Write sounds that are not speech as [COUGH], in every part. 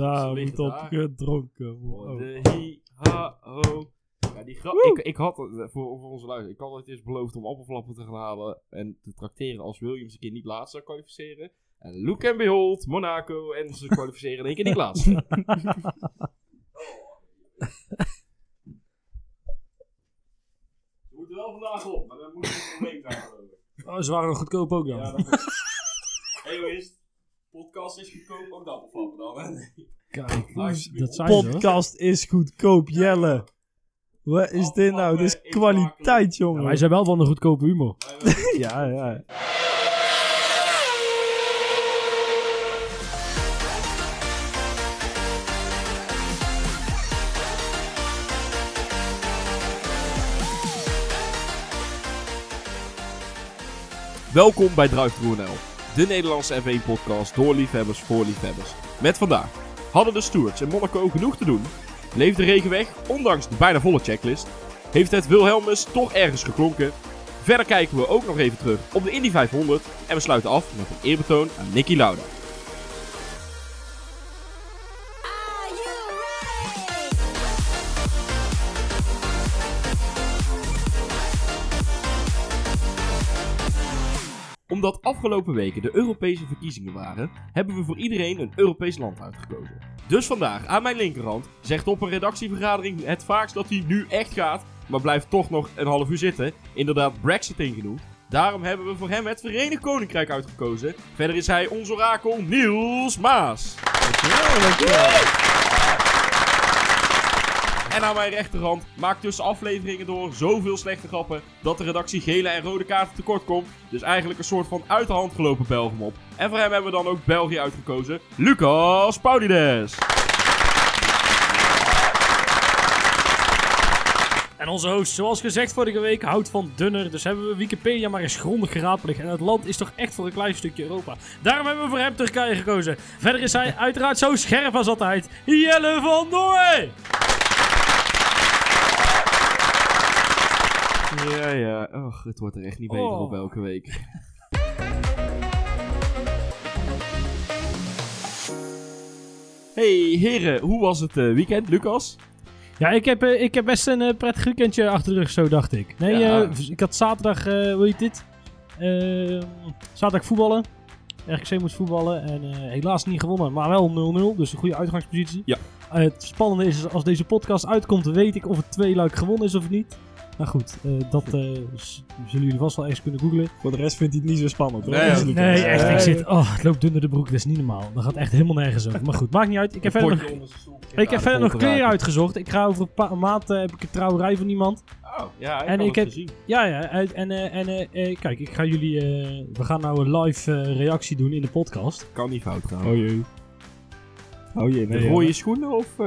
Daar moet op daar. gedronken Oh, worden. De hi, ha, ho. Ja, die grap, ik, ik had, het, eh, voor, voor onze luisteraars, ik had het eerst beloofd om appelflappen te gaan halen en te trakteren als Williams een keer niet laatst zou kwalificeren. En look and behold, Monaco, en ze [LAUGHS] kwalificeren in één keer niet laatste. Ze moeten wel vandaag op, maar dan moet het een probleem ik. Oh, ze waren nog goedkoop ook dan. Ja, dat is? Podcast is goedkoop, ook de appelflappen dan, hè? Kijk, Alsjeblieft. dat zijn hoor. Podcast is goedkoop, Jelle. Wat is dit nou? Dit is kwaliteit, Ja, jongen. wij zijn wel van de goedkope humor. [LAUGHS] Ja, ja. Welkom bij Drive.nl, de Nederlandse F1-podcast door liefhebbers voor liefhebbers. Met vandaag, hadden de stewards in Monaco genoeg te doen? Leeft de regen weg, ondanks de bijna volle checklist? Heeft het Wilhelmus toch ergens geklonken? Verder kijken we ook nog even terug op de Indy 500 en we sluiten af met een eerbetoon aan Nicky Lauda. Omdat afgelopen weken de Europese verkiezingen waren, hebben we voor iedereen een Europees land uitgekozen. Dus vandaag aan mijn linkerhand zegt op een redactievergadering het vaakst dat hij nu echt gaat, maar blijft toch nog een half uur zitten. Inderdaad, Brexit ingenoemd. Daarom hebben we voor hem het Verenigd Koninkrijk uitgekozen. Verder is hij ons orakel Niels Maas. Dankjewel, dankjewel. En aan mijn rechterhand maakt tussen afleveringen door zoveel slechte grappen dat de redactie gele en rode kaarten tekort komt. Dus eigenlijk een soort van uit de hand gelopen Belgium. En voor hem hebben we dan ook België uitgekozen. Lucas Paulides. En onze host, zoals gezegd vorige week, houdt van dunner. Dus hebben we Wikipedia maar eens grondig geraadpleegd. En het land is toch echt voor een klein stukje Europa. Daarom hebben we voor hem Turkije gekozen. Verder is hij uiteraard zo scherp als altijd. Jelle van Noorwegen! Ja, ja. Och, het wordt er echt niet beter Oh. op elke week. Hey heren, hoe was het eh, weekend, Lucas? Ja, ik heb, eh, ik heb best een eh, prettig weekendje achter de rug, zo dacht ik. Nee, Ja. ik had zaterdag, hoe heet dit? Zaterdag voetballen. RKC moest voetballen en helaas niet gewonnen, maar wel 0-0. Dus een goede uitgangspositie. Ja. Het spannende is, als deze podcast uitkomt, weet ik of het twee luik gewonnen is of niet. Maar goed, eh, dat eh, zullen jullie vast wel eens kunnen googlen. Voor de rest vindt hij het niet zo spannend, hoor. Nee, echt, Nee. ik zit... Oh, het loopt dunner de broek, dat is niet normaal. Dat gaat echt helemaal nergens over. Maar goed, maakt niet uit. Ik heb verder nog, ik heb verder nog kleren uitgezocht. Ik ga over een paar maand eh, heb ik een trouwerij van iemand. Oh, ja, ik En ik het heb- gezien. Ja, ja. En, eh, en eh, eh, kijk, ik ga jullie... eh, we gaan nou een live eh, reactie doen in de podcast. Kan niet fout gaan. Oh jee. Oh jee, de nee. rode ja. schoenen of... eh,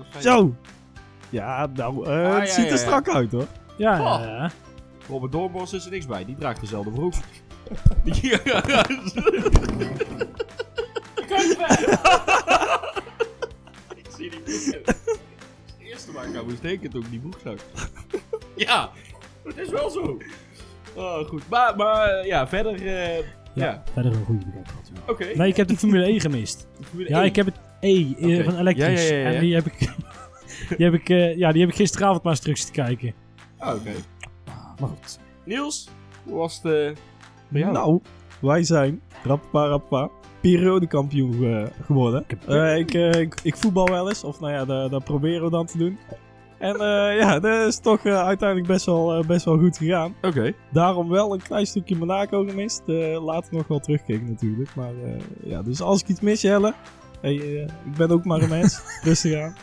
of zijn- Zo. Ja, nou, eh, Ah, het ja, ziet ja, er ja. strak uit, hoor. Ja, Oh. ja, ja. Robert Doorbos is er niks bij, die draagt dezelfde broek. [LAUGHS] ja. ik zie die broek. Het eerste waar ik aan moest denken toen ik die broek zag. ja, het is wel zo. Oh, goed. Maar, maar eh, ja, verder... eh, Ja, ja, verder een goede weekend gehad. oké. Nee, ik heb de Formule 1 gemist. Formule Ja, 1. ik heb het E eh, Oké. van elektrisch. Ja, ja, ja, ja. En die heb ik... die, heb ik eh, ja, die heb ik gisteravond maar eens terug zitten kijken. Oh, oké. Maar goed. Niels, hoe was het eh, bij jou? Nou, wij zijn, rappa rappa, periodekampioen eh, geworden. Ik heb- Eh, ik, ik, ik voetbal wel eens, of nou ja, dat, dat proberen we dan te doen. En eh, ja, dat is toch uiteindelijk best wel, best wel goed gegaan. Oké. Daarom wel een klein stukje Monaco gemist. Eh, later nog wel terugkijken natuurlijk. Maar eh, ja, dus als ik iets mis, Jelle. Hey, ik ben ook maar een mens. [LAUGHS] Rustig aan.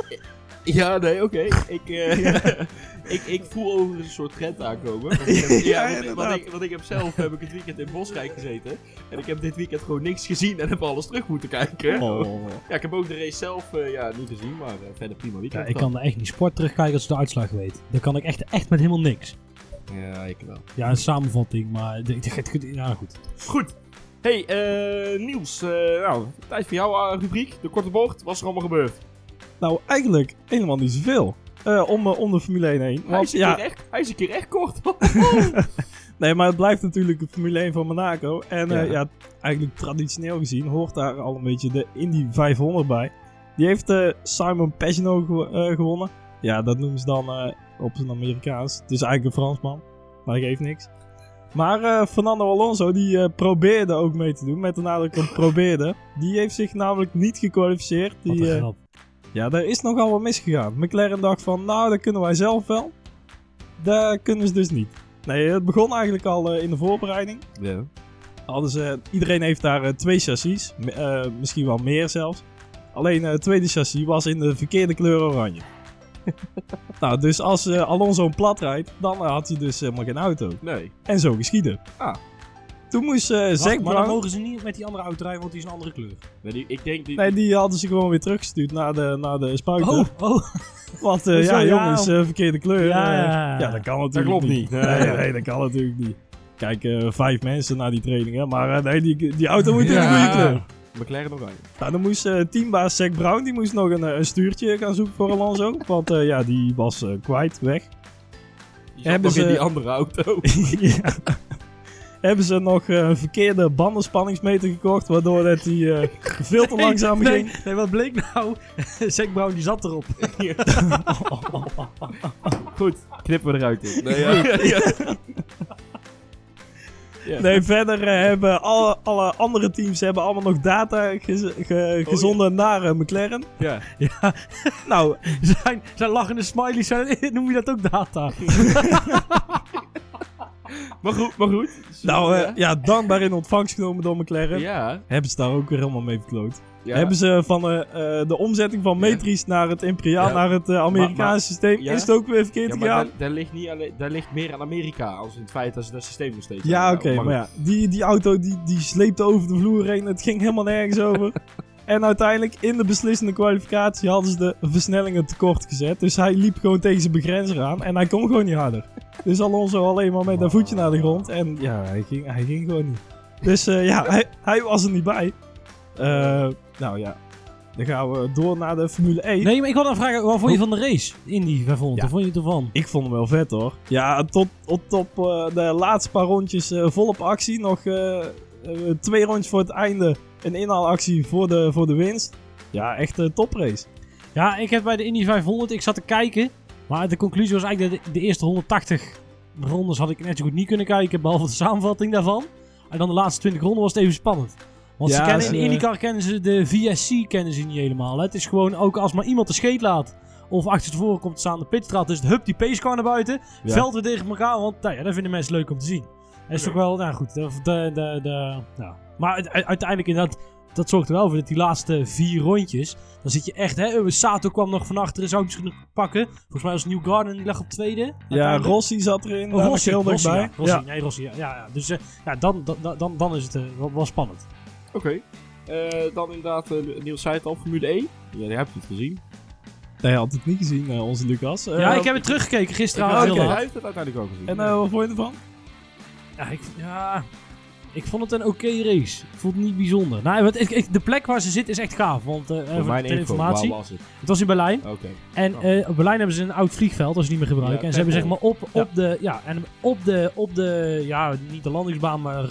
Ja, nee, oké. Ik, eh, [LAUGHS] ik, ik voel over een soort trend aankomen. Want ik heb, ja, Ja, want, want inderdaad. ik, want ik heb zelf heb ik het weekend in Bosrijk gezeten. En ik heb dit weekend gewoon niks gezien en heb alles terug moeten kijken. Oh. Ja, ik heb ook de race zelf eh, ja, niet gezien, maar eh, verder prima Ja, weekend. ik kan echt niet sport terugkijken als ik de uitslag weet. Dan kan ik echt, echt met helemaal niks. Ja, ik wel. Ja, een samenvatting, maar... de- de- de- Ja, goed. Goed. Hey, eh Niels. eh, nou, tijd voor jouw eh, rubriek. De korte bocht. Wat is er allemaal gebeurd? Nou, eigenlijk helemaal niet zoveel. Eh, om, eh, om de Formule 1 heen. Hij is, een ja, keer echt, hij is een keer echt kort. [LAUGHS] [LAUGHS] Nee, maar het blijft natuurlijk de Formule 1 van Monaco. En eh, Ja. ja. eigenlijk traditioneel gezien hoort daar al een beetje de Indy 500 bij. Die heeft Simon eh, gewonnen. Ja, dat noemen ze dan op zijn Amerikaans. Het is eigenlijk een Fransman, maar dat geeft niks. Maar Fernando Alonso, die probeerde ook mee te doen, met de nadruk op probeerde. Die heeft zich namelijk niet gekwalificeerd. Wat Die, een eh, grap. Ja, daar is nogal wat misgegaan. McLaren dacht van, nou, dat kunnen wij zelf wel. Dat kunnen ze dus niet. Nee, het begon eigenlijk al eh, in de voorbereiding. Ja. Hadden ze, iedereen heeft daar eh, twee chassis, eh, misschien wel meer zelfs. Alleen het tweede chassis was in de verkeerde kleur oranje. [LAUGHS] nou, dus als Alonso een plat rijdt, dan had hij dus helemaal geen auto. Nee. En zo geschieden. Ah. Toen moest eh Zack maar dan Brown... mogen ze niet met die andere auto rijden, want die is een andere kleur. Nee, die- ik denk... Die, Nee, die hadden ze gewoon weer teruggestuurd naar de, naar de spuiter. Oh, oh. Want eh, [LAUGHS] ja, Ja, jongens, om- eh, verkeerde kleur. Ja, ja, dat kan natuurlijk Dat klopt niet. Nee, Nee. nee, dat kan natuurlijk niet. Kijk, eh, vijf mensen naar die training, hè. Maar eh, nee, die, die auto moet in een goede kleur. McLaren nog aan. Nou, dan moest eh, teambaas Zack Brown, die moest nog een, een stuurtje gaan zoeken voor Alonso. Want eh, ja, die was eh, kwijt, weg. Die Hebben nog in ze- die andere auto. [LAUGHS] ja. Hebben ze nog eh, een verkeerde bandenspanningsmeter gekocht, waardoor dat die eh, veel te [LAUGHS] langzaam nee, ging. nee, wat bleek nou? [LAUGHS] Zack Brown die zat erop. [LAUGHS] Goed, knippen we eruit. in. Nee, ja. Nee, verder eh, hebben alle, alle andere teams hebben allemaal nog data gez- ge- Oh, gezonden naar eh, McLaren. Ja. Ja, nou, zijn, zijn lachende smileys, zijn, noem je dat ook data? Maar goed, maar goed. nou eh, ja. dankbaar in ontvangst genomen door McLaren. Ja. Hebben ze daar ook weer helemaal mee verkloot. ja. Hebben ze van eh, eh, de omzetting van Ja. metrisch naar het Imperial, Ja. naar het Amerikaanse Maar- maar- systeem, is het ook weer verkeerd Ja, maar gegaan. daar, daar ligt niet alleen, daar ligt meer aan Amerika als in het feit dat ze dat systeem nog steeds Ja, oké, maar ja, die, die auto die, die sleepte over de vloer heen. Het ging helemaal nergens over. [LAUGHS] En uiteindelijk in de beslissende kwalificatie hadden ze de versnellingen tekort gezet. Dus hij liep gewoon tegen zijn begrenzer aan en hij kon gewoon niet harder. Dus Alonso alleen maar met een voetje naar de grond. En ja, hij ging, hij ging gewoon niet. Dus eh, ja, hij, hij was er niet bij. Eh, nou ja, dan gaan we door naar de Formule 1. Nee, maar ik wil dan vragen, wat vond je van de race? Indy 500, Ja. wat vond je ervan? Ik vond hem wel vet hoor. Ja, tot, tot op eh, de laatste paar rondjes volop actie. Nog twee rondjes voor het einde. Een inhaalactie voor de, voor de winst. Ja, echt een toprace. Ja, ik heb bij de Indy 500, ik zat te kijken. Maar de conclusie was eigenlijk dat de, de eerste 180 rondes had ik net zo goed niet kunnen kijken. Behalve de samenvatting daarvan. En dan de laatste 20 ronden was het even spannend. Want ze kennen, in de IndyCar kennen ze de VSC kennen ze niet helemaal. hè. Het is gewoon ook als maar iemand de scheet laat. Of achter tevoren komt te staan de pitstraat. Dus het hup die pacecar naar buiten. Ja. Veld weer tegen elkaar. Want nou ja, dat vinden mensen leuk om te zien. Dat is toch wel, nou goed. De, de, de, de- nou. Maar uiteindelijk inderdaad, dat zorgt er wel voor dat die laatste vier rondjes. Dan zit je echt, hè. Sato kwam nog van achteren, zou misschien nog pakken. Volgens mij was New Garden, die lag op tweede. Ja. Rossi zat erin. Oh, Rossi, nog heel Rossi, dichtbij. ja. Rossi, Ja. nee, Rossi, ja. ja, ja. Dus eh, ja, dan, dan, dan, dan is het eh, wel, wel spannend. Oké. Eh, dan inderdaad, eh, Niels zei het al, Formule 1. Ja, die heb je het gezien. Nee, hij had het niet gezien, eh, onze Lucas. Eh, ja, ik heb het teruggekeken Ik gisteravond. oké. heel Hij heeft het uiteindelijk ook gezien. En eh, wat vond je ervan? Ja, ik, ja, ik vond het een oké race. Ik vond het niet bijzonder. Nou, wat, ik, ik- de plek waar ze zit is echt gaaf. Want eh, Voor mijn info, informatie. was het? Het was in Berlijn. Oké. En Oh. eh, op Berlijn hebben ze een oud vliegveld dat ze niet meer gebruiken. Ja, en ze hebben zeg maar op, op de, ja, en op de, op de, ja, niet de landingsbaan, maar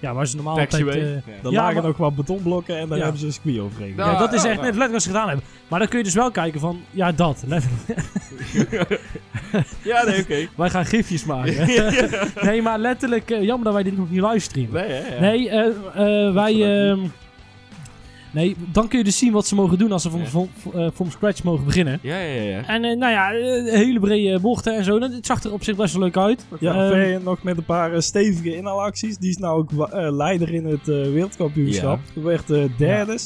ja, waar ze normaal altijd... Eh, Ja. Ja, lagen maar- nog wat betonblokken en daar Ja. hebben ze een circuit overheen. Ja, ja, dat is ja, echt ja. net letterlijk wat ze gedaan hebben. Maar dan kun je dus wel kijken van, ja, dat. letterlijk. ja, nee, oké. [LAUGHS] Wij gaan gifjes maken. [LAUGHS] nee, maar letterlijk, eh, jammer dat wij dit nog niet livestreamen. Nee, hè? Nee, eh, eh, wij. Nee, dan kun je dus zien wat ze mogen doen als ze van, Ja. van, eh, scratch mogen beginnen. Ja, ja, ja. En eh, nou ja, eh, hele brede bochten en zo. Dat- Het zag er op zich best wel leuk uit. Ja, Ehm, nog met een paar stevige inhaalacties. Die is nou ook eh, leider in het eh, wereldkampioenschap. Hij werd eh, derde.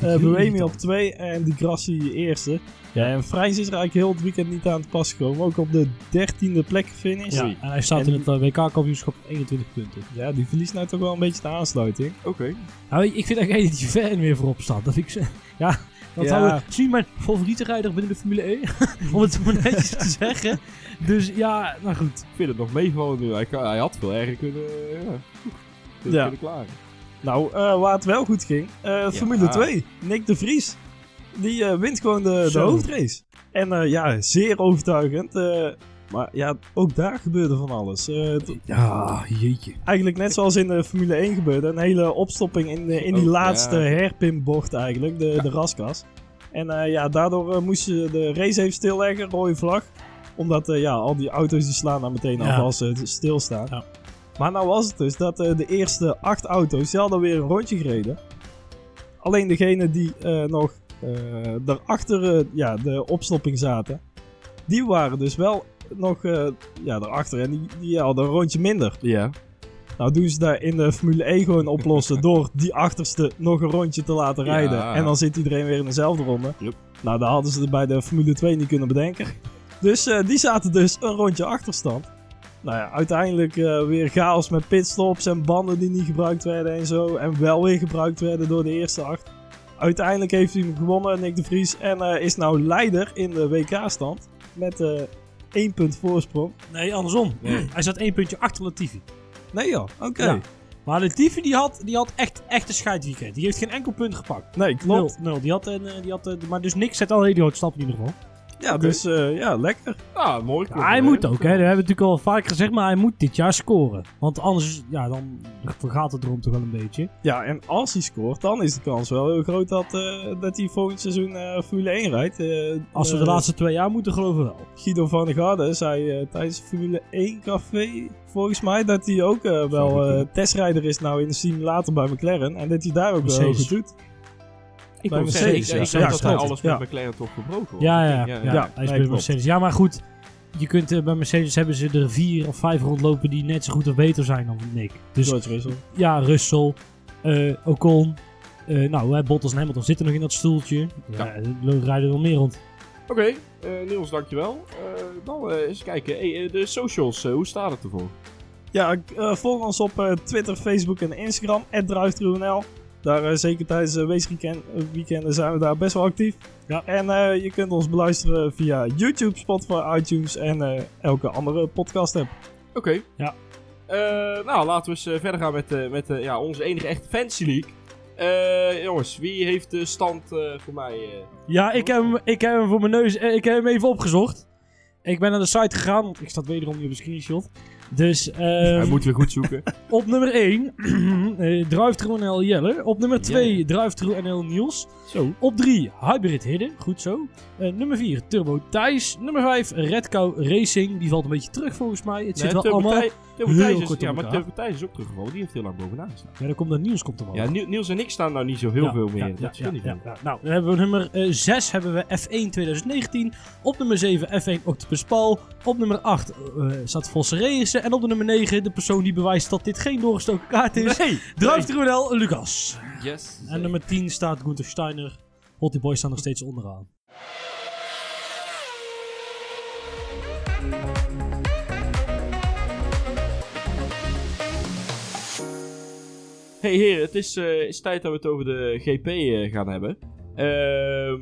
Eh [LAUGHS] Buemi op twee en Di Grassi eerste. Ja, en Vrijns is er eigenlijk heel het weekend niet aan te pas gekomen. Ook op de dertiende plek finish. Ja, Ja. en hij staat En in het eh, WK-kampioenschap op 21 punten. die verliest nou toch wel een beetje de aansluiting. Oké. Nou, ik vind eigenlijk dat die Ver weer voorop staat. Dat vind ik zo- [LAUGHS] Ja, dat Ja. zou misschien mijn favoriete rijder binnen de Formule 1. [LAUGHS] om het maar netjes te zeggen. Dus ja, nou goed. Ik vind het nog meevallen nu. Hij, hij had veel erger kunnen, eh, ja, kunnen, Ja. kunnen klaren. Nou, eh, waar het wel goed ging. eh, Formule 2. Nick de Vries. Die eh, wint gewoon de, de hoofdrace. En ja, zeer overtuigend. Maar ja, ook daar gebeurde van alles. Ja, jeetje. eigenlijk net zoals in de Formule 1 gebeurde. Een hele opstopping in, de, in die Oh, laatste ja. herpinbocht eigenlijk. De, de raskas. En ja, daardoor eh, moest je de race even stilleggen. Rode vlag. Omdat ja, al die auto's die slaan daar meteen Ja. af als ze stilstaan. Maar nou was het dus dat eh, de eerste acht auto's, die hadden weer een rondje gereden. Alleen degene die eh, nog eh daarachter ja, de opstopping zaten, die waren dus wel nog ja, daarachter. En die, die hadden een rondje minder. Ja. Nou doen ze daar in de Formule 1 gewoon oplossen [LAUGHS] door die achterste nog een rondje te laten Ja. rijden. En dan zit iedereen weer in dezelfde ronde. Yup. Nou, dat hadden ze bij de Formule 2 niet kunnen bedenken. Dus die zaten dus een rondje achterstand. Nou ja, uiteindelijk eh, weer chaos met pitstops en banden die niet gebruikt werden en zo. En wel weer gebruikt werden door de eerste acht. Uiteindelijk heeft hij hem gewonnen, Nick de Vries. En eh, is nou leider in de WK-stand. Met eh één punt voorsprong. Nee, andersom. Nee. [CLEARS THROAT] Hij zat één puntje achter Latifi. Nee joh, oké. Ja. Maar Latifi die had, die had echt, echt een scheidweekend. Die heeft geen enkel punt gepakt. Nee, klopt. Nul, nul. Die had, een, eh, die had, maar dus niks zet al een hele grote stap in ieder geval. Ja, dus eh, ja, lekker. Ah, mooi. Ja, hij moet ook, hè. Dat hebben we natuurlijk al vaker gezegd, maar hij moet dit jaar scoren. Want anders, ja, dan vergaat het erom toch wel een beetje. Ja, en als hij scoort, dan is de kans wel heel groot dat, eh, dat hij volgend seizoen eh, Formule 1 rijdt. Eh, Als we de laatste twee jaar moeten geloven wel. Guido van der Garde zei eh, tijdens Formule 1 café, volgens mij, dat hij ook wel eh, testrijder is nou in de simulator bij McLaren. En dat hij daar ook wel goed doet. Ik Bij Mercedes, zeggen, ik ja. denk Ja, dat hij alles Ja. met McLaren toch gebroken was. Ja, ja, ja. ja. hij is bij. Mercedes. Ja, maar goed. Je kunt eh, bij Mercedes hebben ze er vier of vijf rondlopen die net zo goed of beter zijn dan Nick. Dus George Russell. ja, Russell, eh, Ocon. eh, nou, hè, Bottas en Hamilton zitten nog in dat stoeltje. Ja, er rijden er wel meer rond. Oké, eh, Niels, dankjewel. Eh dan eh, eens kijken. Hey, de socials, hoe staat het ervoor? Ja, volg ons op eh, Twitter, Facebook en Instagram, @druiftrunl. Daar eh, zeker tijdens de weekend, weekenden zijn we daar best wel actief. Ja. En eh, je kunt ons beluisteren via YouTube, Spotify, iTunes en eh, elke andere podcast app. Oké. Ja. Eh, nou, laten we eens eh, verder gaan met, eh, met eh, ja, onze enige echte Fantasy League. Eh, jongens, wie heeft de stand eh, voor mij? eh? Ja, ik heb, hem, ik heb hem voor mijn neus. eh, Ik heb hem even opgezocht. Ik ben naar de site gegaan, want ik sta wederom niet op de screenshot. Dus Hij ehm, moet weer goed zoeken. op nummer 1, uh, Drive NL Jelle. Op nummer 2, Ja. Drive NL Niels. Zo. Op 3, Hybrid Hidden. Goed zo. Eh, nummer 4, Turbo Thijs. Nummer 5, Red Cow Racing. Die valt een beetje terug volgens mij. Het zit Nee, wel Turbo allemaal... Thij- Turbo heel Thijs is, kort ja, maar. Turbo Thijs is ook teruggevallen. Die heeft heel lang bovenaan gestaan. Ja, dan komt er Niels komt er wel. Ja, Ni- Niels en ik staan nou niet zo heel Ja, veel meer. ja, dat ja, niet. Nou, dan hebben we nummer 6 hebben we F1 2019. Op nummer 7 F1 Octopus Paul. Op nummer 8 eh, staat Vosse. En op de nummer 9 de persoon die bewijst dat dit geen doorgestoken kaart is. Nee! Druif Lucas. Yes. En nummer 10 staat Gunther Steiner. Hotty Boys staan nog steeds onderaan. Hey heren, het is, eh, is tijd dat we het over de GP eh, gaan hebben. Ehm,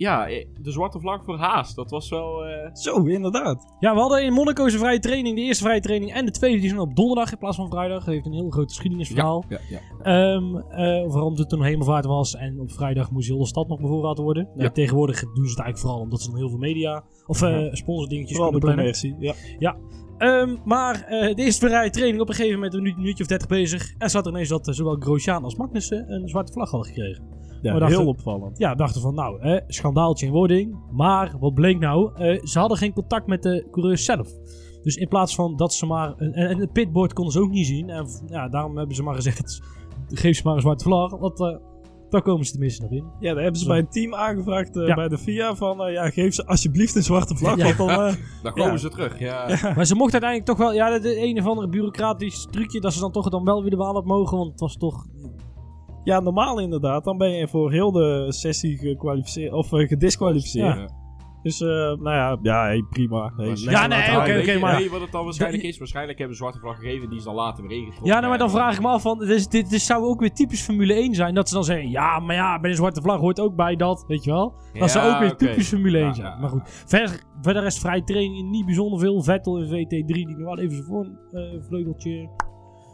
ja, eh, de zwarte vlag voor Haas. Dat was wel... eh, Zo, inderdaad. Ja, we hadden in Monaco zijn vrije training. De eerste vrije training en de tweede die zijn op donderdag in plaats van vrijdag. Dat heeft een heel groot geschiedenisverhaal. ja, ja. Ehm eh, waarom het toen hemelvaart was en op vrijdag moest heel de stad nog bevoorraad worden. Ja. tegenwoordig doen ze het eigenlijk vooral omdat ze dan heel veel media of eh sponsordingetjes Vooral de kunnen plannen. commercie. Ja. Ehm, maar eh, de eerste vrije training op een gegeven moment een minuut- minuutje of 30 bezig. En zat er ineens dat zowel Grosjean als Magnussen een zwarte vlag hadden gekregen. Ja, dachten- heel opvallend. Ja, dachten van nou, eh, schandaaltje in wording. Maar wat bleek nou? Eh, ze hadden geen contact met de coureurs zelf. Dus in plaats van dat ze maar... En, en het pitboard konden ze ook niet zien. En ja, daarom hebben ze maar gezegd... [LAUGHS] Geef ze maar een zwarte vlag. Want eh, daar komen ze tenminste nog in. Ja, daar hebben ze Zo. bij een team aangevraagd eh, Ja. bij de FIA van... ja, geef ze alsjeblieft een zwarte vlag, Ja. want dan... eh, [LAUGHS] Dan komen Ja. ze terug, ja. [LAUGHS] Maar ze mochten uiteindelijk toch wel... Ja, de een of andere bureaucratisch trucje... Dat ze dan toch dan wel weer de baan op mogen. Want het was toch... ja, normaal inderdaad. Dan ben je voor heel de sessie gekwalificeerd of eh, gedisqualificeerd. Ja. Dus, eh, nou ja, ja hey, prima. Hey, Ja, nee, oké, oké, je- maar- Weet je wat het dan waarschijnlijk is? Waarschijnlijk hebben ze zwarte vlag gegeven, die is dan later weer ingetrokken. Ja, nou, maar dan vraag ik me af van... Dus dit, dit zou ook weer typisch Formule 1 zijn. Dat ze dan zeggen... Ja, maar ja, bij een zwarte vlag hoort ook bij dat. Weet je wel? Dat zou ook weer typisch Formule 1 Ja, zijn. ja, Maar goed. Verder, verder is vrije training niet bijzonder veel. Vettel in VT3 die nog wel even zijn voor een vleugeltje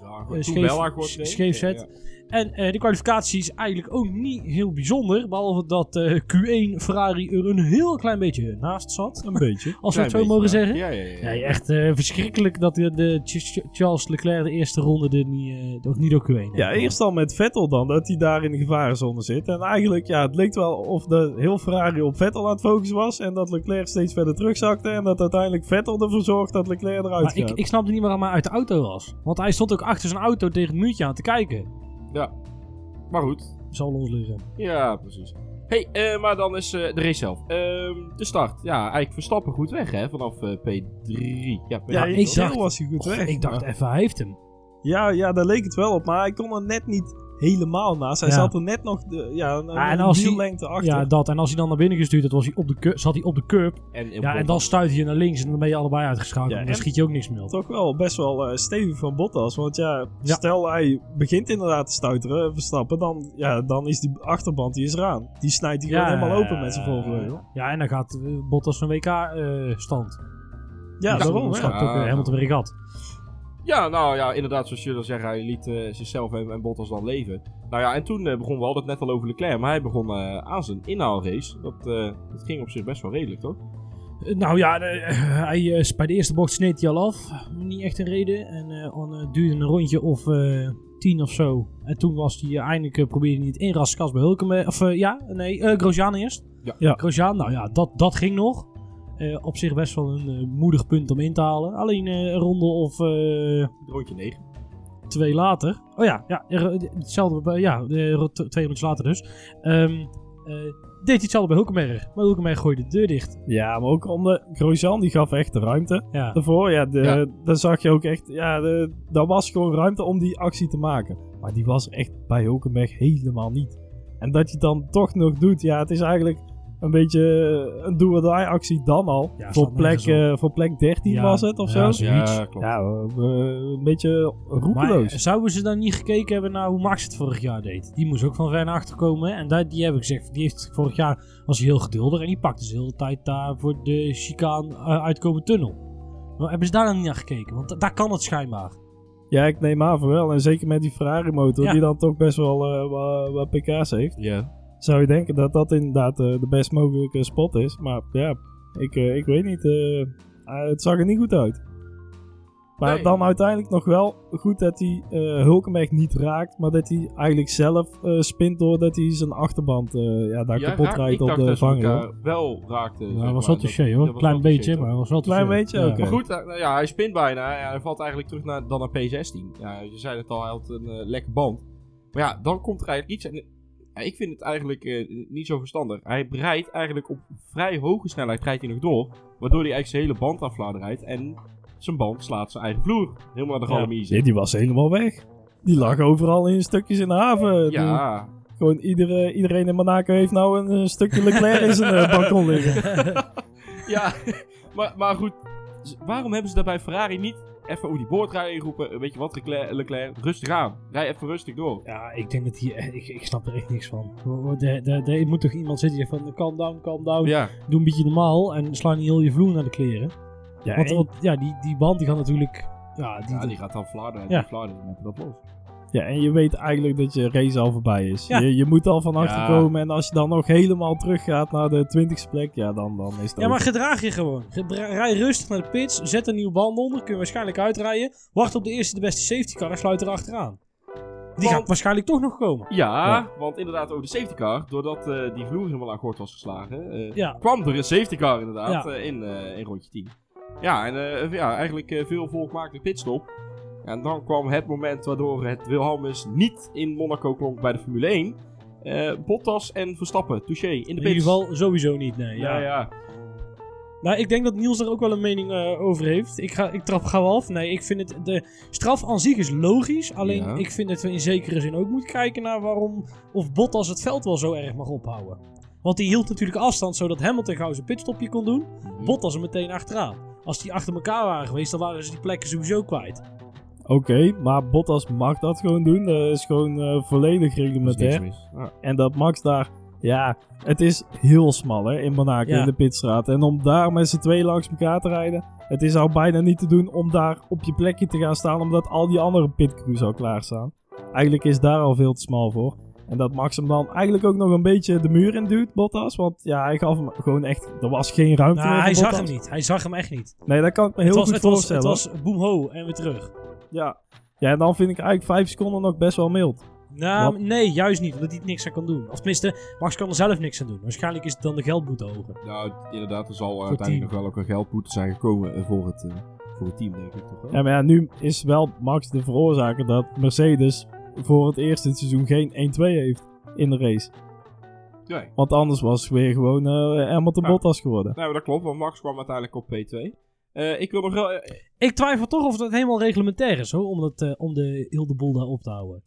Ja, goed, eh, scheef, scheef Ja, zet. En eh, de kwalificatie is eigenlijk ook niet heel bijzonder. Behalve dat eh, Q1 Ferrari er een heel klein beetje naast zat. Een beetje. Als we het zo mogen zeggen. Ja, ja, ja. ja. Echt eh, verschrikkelijk dat de, de Ch- Ch- Charles Leclerc de eerste ronde er niet, eh, nog niet door Q1 heeft. Ja, eerst al met Vettel dan, dat hij daar in de gevarenzone zit. En eigenlijk, ja, het leek wel of de heel Ferrari op Vettel aan het focussen was. En dat Leclerc steeds verder terugzakte. En dat uiteindelijk Vettel ervoor zorgt dat Leclerc eruit Maar gaat. ik, ik snapte niet waarom hij uit de auto was. Want hij stond ook achter zijn auto tegen het muurtje aan te kijken. Ja. Maar goed. Zal ons liggen. Ja, precies. hey, eh, maar dan is eh, de race zelf. Ehm, de start. Ja, eigenlijk Verstappen goed weg, hè? Vanaf eh, P3. Ja, P3 ja, ik dacht- was hij goed weg. ik dacht even, hij heeft hem. Ja, ja, daar leek het wel op. Maar hij kon er net niet helemaal naast. Hij Ja. zat er net nog de, ja, een, en als hij- wiellengte achter. Ja, dat. En als hij dan naar binnen gestuurd was hij op de zat hij op de curb. En, Ja, en dan stuit je naar links en dan ben je allebei uitgeschakeld. Ja, en dan en- schiet je ook niks meer op. Toch wel best wel eh, stevig van Bottas. Want ja, Ja. stel hij begint inderdaad te stuiteren, Verstappen, dan, ja, dan is die achterband die is eraan. Die snijdt hij gewoon helemaal open met zijn voorvleugel. Ja, en dan gaat eh, Bottas een WK-stand. Ja, daarom. Dan hè. staat ook Ja. uh, Hamilton weer gat. Ja, nou ja, inderdaad, zoals jullie al zeggen, hij liet eh, zichzelf en, en Bottas dan leven. Nou ja, en toen eh, begon, we hadden het net al over Leclerc, maar hij begon eh, aan zijn inhaalrace. Dat, eh, dat ging op zich best wel redelijk, toch? Nou ja, hij, eh, bij de eerste bocht sneed hij al af. Niet echt een reden. En eh, dan duurde een rondje of eh, tien of zo. En toen was hij eindelijk, eh, probeerde hij het inraskast bij Hulkenberg. Of eh, ja, nee, eh Grosjean eerst. Ja. Ja. Grosjean, nou ja, dat, dat ging nog. Eh, op zich best wel een eh, moedig punt om in te halen. Alleen eh, een ronde of eh, Rondje 9. twee later. Oh ja, ja hetzelfde. bij- Ja, de, twee minuten later dus. Ehm, eh, deed hij hetzelfde bij Hulkenberg. Maar Hulkenberg gooide de deur dicht. Ja, maar ook onder Grosjean, die gaf echt de ruimte. Ja. Daarvoor, ja, de, Ja. daar zag je ook echt, ja, de, daar was gewoon ruimte om die actie te maken. Maar die was echt bij Hulkenberg helemaal niet. En dat je het dan toch nog doet, ja, het is eigenlijk een beetje een do-or-die actie dan al. Ja, voor, plek, eh, voor plek 13 Ja, was het of ja, zo. Ja, klopt. Ja, eh, een beetje Maar roekeloos. zouden ze dan niet gekeken hebben naar hoe Max het vorig jaar deed? Die moest ook van ver naar achter komen. En dat, die heb ik gezegd, die heeft vorig jaar was hij heel geduldig. En die pakte ze de hele tijd daar voor de chicaan eh, uitkomen tunnel. Maar hebben ze daar dan niet naar gekeken? Want da- daar kan het schijnbaar. Ja, ik neem aan voor wel. En zeker met die Ferrari motor, Ja. die dan toch best wel eh, wat, wat pk's heeft. Ja. Zou je denken dat dat inderdaad eh, de best mogelijke spot is. Maar ja, ik, eh, ik weet niet. eh, eh, het zag er niet goed uit. Maar Nee. dan uiteindelijk nog wel goed dat hij eh Hulkenberg niet raakt. Maar dat hij eigenlijk zelf eh spint doordat hij zijn achterband eh, ja, daar Ja, kapot rijdt ik op dacht de elkaar wel raakten. Ja, dat was wel touché hoor. dat was Klein beetje, maar was wel Klein beetje? Ja. Maar goed, nou ja, hij spint bijna. Ja, hij valt eigenlijk terug naar, dan naar P16. Ja, je zei het al, hij had een lekker band. Maar ja, dan komt er eigenlijk iets. En, ik vind het eigenlijk eh, niet zo verstandig. Hij rijdt eigenlijk op vrij hoge snelheid rijdt hij nog door. Waardoor hij eigenlijk zijn hele band afladen rijdt. En zijn band slaat zijn eigen vloer. Helemaal naar de Ja. Nee, die was helemaal weg. Die lag overal in stukjes in de haven. Die- Ja, gewoon iedere, iedereen in Monaco heeft nou een, stukje Leclerc in zijn eh, balkon liggen. [LAUGHS] ja. maar, maar goed, waarom hebben ze daarbij Ferrari niet even over die boordrijder ingeroepen? Eh, Weet je wat, Leclerc, Leclerc, rustig aan. Rij even rustig door. Ja, ik denk dat hier... Ik, ik snap er echt niks van. Er de, de, er moet toch iemand zitten die zegt van... Calm down, calm down. Ja, Doe een beetje normaal. En sla niet heel je vloer naar de kleren. Ja, Want, en- ja, die, die band die gaat natuurlijk... Ja, die, ja die gaat dan flarden. Ja. Die flarden, dan heb je dat los. Ja, en je weet eigenlijk dat je race al voorbij is. Ja. Je, je moet al van achter Ja. komen. En als je dan nog helemaal teruggaat naar de twintigste plek, ja, dan, dan is het Ja, maar gedraag je gewoon. Gedra- rij rustig naar de pits, zet een nieuwe band onder, kun je waarschijnlijk uitrijden. Wacht op de eerste de beste safety car en sluit erachteraan. Die Want- gaat waarschijnlijk toch nog komen. Ja, Ja. want inderdaad over de safety car, doordat eh, die vloer helemaal aan gort was geslagen, eh, Ja. kwam er een safety car inderdaad Ja. eh, in, eh, in rondje 10. Ja, en eh, ja, eigenlijk eh, veel volkmakelijk pitstop. En dan kwam het moment waardoor het Wilhelmus niet in Monaco klonk bij de Formule 1. Eh, Bottas en Verstappen, touché, in de In ieder geval sowieso niet, nee. Ja, Ja. ja. Nou, ik denk dat Niels er ook wel een mening eh, over heeft. Ik, ga, ik trap gauw af. Nee, ik vind het... De straf aan zich is logisch. Alleen, Ja. ik vind dat we in zekere zin ook moeten kijken naar waarom... Of Bottas het veld wel zo erg mag ophouden. Want die hield natuurlijk afstand zodat Hamilton gauw zijn pitstopje kon doen. Bottas er meteen achteraan. Als die achter elkaar waren geweest, dan waren ze die plekken sowieso kwijt. Oké, maar Bottas mag dat gewoon doen. Dat is gewoon eh, volledig reglementair. En dat Max daar, ja, het is heel smal hè, in Monaco, Ja. in de pitstraat. En om daar met z'n twee langs elkaar te rijden, het is al bijna niet te doen om daar op je plekje te gaan staan, omdat al die andere pitcrews al klaarstaan. eigenlijk is daar al veel te smal voor. En dat Max hem dan eigenlijk ook nog een beetje de muur in duwt, Bottas. Want ja, hij gaf hem gewoon echt... Er was geen ruimte Nou, meer hij zag hem niet. Hij zag hem echt niet. Nee, dat kan ik me heel het was, goed het was, voorstellen. het was boem ho en weer terug. Ja. ja, en dan vind ik eigenlijk vijf seconden nog best wel mild. Nou, Wat? nee, juist niet. Omdat hij er niks aan kan doen. Of tenminste, Max kan er zelf niks aan doen. Waarschijnlijk is het dan de geldboete hoger. Nou, inderdaad, er zal Voor uiteindelijk nog wel ook een geldboete zijn gekomen eh, voor het, eh, voor het team, denk ik toch wel? Ja, maar ja, nu is wel Max de veroorzaker dat Mercedes voor het eerste seizoen geen 1-2 heeft in de race. Nee. Want anders was het weer gewoon eh Hamilton Ja. Bottas geworden. Nee, maar dat klopt, want Max kwam uiteindelijk op P2. Eh, ik wil nog wel... eh, Ik twijfel toch of dat helemaal reglementair is, hoor. Om, dat, eh, om de, heel de boel daar op te houden.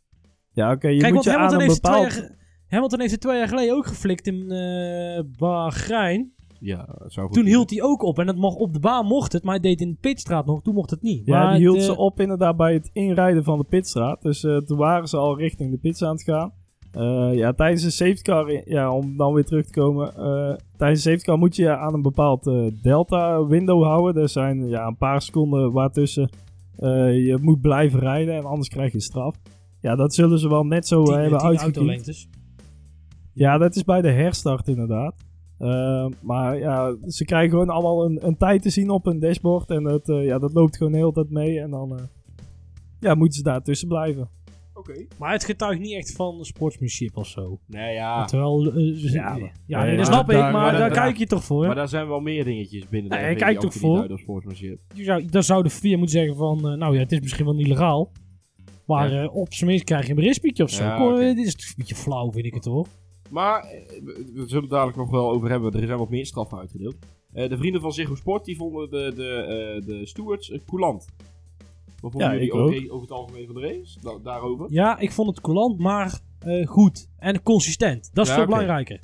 Ja, oké, je Kijk, moet want je aan Hamilton een heeft, bepaald... twee jaar, Hamilton heeft het twee jaar geleden ook geflikt in eh Bahrein. ja, zou goed Toen hield hij ook op. En het mocht, op de baan mocht het, maar hij deed in de pitstraat nog. Toen mocht het niet. Ja, maar die hield ze op inderdaad bij het inrijden van de pitstraat. Dus eh, toen waren ze al richting de pits aan het gaan. Eh, ja, tijdens de safety car, ja, om dan weer terug te komen. eh, tijdens de safety car moet je aan een bepaald eh, delta window houden. Er zijn ja, een paar seconden waartussen je moet blijven rijden en anders krijg je straf. Ja, dat zullen ze wel net zo tien- hebben uitgekiend. Ja, dat is bij de herstart inderdaad. Maar ja, ze krijgen gewoon allemaal een, een tijd te zien op hun dashboard. En dat, ja, dat loopt gewoon de hele tijd mee. En dan ja, moeten ze daar tussen blijven. Oké. Maar het getuigt niet echt van sportsmanship of zo. Nee, ja. Terwijl, ze- Ja, ja, maar- ja, nee, dat maar snap ik, daar- maar maar daar daar- kijk je toch voor. Maar daar zijn wel meer dingetjes binnen de Nee, die kijk toch niet voor. sportsmanship. Je zou, dan zou de VIA moeten zeggen van, eh, nou ja, het is misschien wel illegaal. Maar Ja. eh, op zijn minst krijg je een berichtspietje of zo. Ja, Kom, oké. dit is een beetje flauw, vind ik het hoor. Maar, we we zullen het dadelijk nog wel over hebben. Er zijn wat meer straffen uitgedeeld. Eh, de vrienden van Ziggo Sport die vonden de, de, eh, de stewards coulant. Wat vonden Ja, jullie ik ook, over het algemeen van de race? Da- daarover? Ja, ik vond het coulant, maar eh, goed. En consistent. Dat is Ja, veel belangrijker.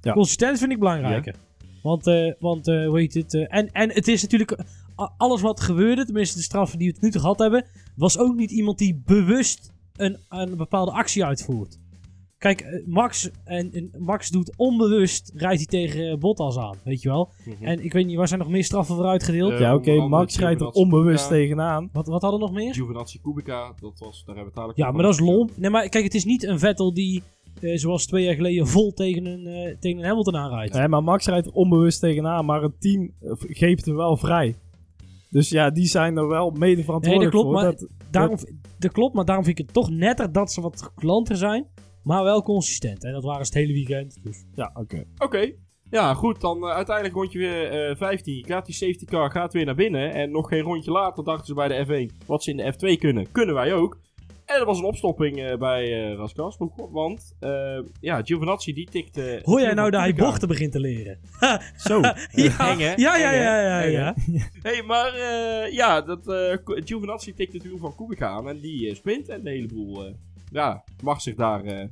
Ja. Consistent vind ik belangrijker. Want, eh, want eh, hoe heet het? en, en het is natuurlijk... alles wat gebeurde, tenminste de straffen die we tot nu toe gehad hebben... was ook niet iemand die bewust een, een bepaalde actie uitvoert. Kijk, eh, Max, en, en Max doet onbewust, rijdt hij tegen eh, Bottas aan, weet je wel. Mhm. En ik weet niet, waar zijn nog meer straffen voor uitgedeeld? Eh, ja, oké, andere Max rijdt er onbewust Kubica. tegenaan. Wat, wat hadden we nog meer? Giovinazzi Kubica, dat was, daar hebben we het dadelijk Ja, maar dat is lomp. Nee, maar kijk, het is niet een Vettel die, eh, zoals twee jaar geleden, vol tegen een, eh, tegen een Hamilton aanrijdt. Nee, maar Max rijdt er onbewust tegenaan, maar het team eh, geeft hem wel vrij. Dus ja, die zijn er wel mede verantwoordelijk Nee, dat klopt, voor. maar- dat, Daarom, dat klopt, maar daarom vind ik het toch netter dat ze wat klanter zijn, maar wel consistent. En dat waren ze het hele weekend. Dus. ja, oké. Oké. Ja, goed. Dan eh, uiteindelijk rondje weer eh 15. Gaat die safety car gaat weer naar binnen. En nog geen rondje later dachten ze bij de F1. Wat ze in de F2 kunnen, kunnen wij ook. En er was een opstopping eh, bij eh Raskas. Want eh, ja, Giovinazzi die tikte... Hoor jij nou dat hij bochten begint te leren? [LAUGHS] Zo. ja, eng, hè? ja, ja, ja, ja, hè? ja. [LAUGHS] hey, maar eh, ja, dat, eh Giovinazzi tikte natuurlijk van Kubica aan. En die sprint en de hele boel... eh, ja, mag zich daar eh,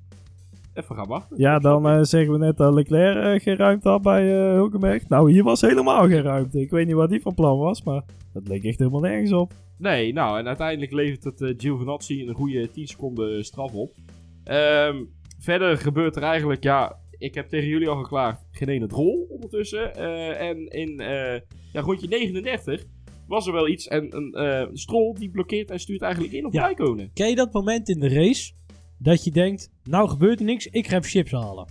even gaan wachten. Ja, dan eh, zeggen we net dat Leclerc eh, geen ruimte had bij eh Hulkenberg. Nou, hier was helemaal geen ruimte. Ik weet niet wat die van plan was, maar dat leek echt helemaal nergens op. Nee, nou, en uiteindelijk levert het eh Giovinazzi een goede 10 seconden straf op. Ehm, verder gebeurt er eigenlijk, ja, ik heb tegen jullie al geklaagd, geen ene rol ondertussen. Eh, en in eh, ja, rondje 39 was er wel iets. En een eh Stroll die blokkeert en stuurt eigenlijk in op Ja. Rijkonen. Ken je dat moment in de race dat je denkt, nou gebeurt er niks, ik ga even chips halen.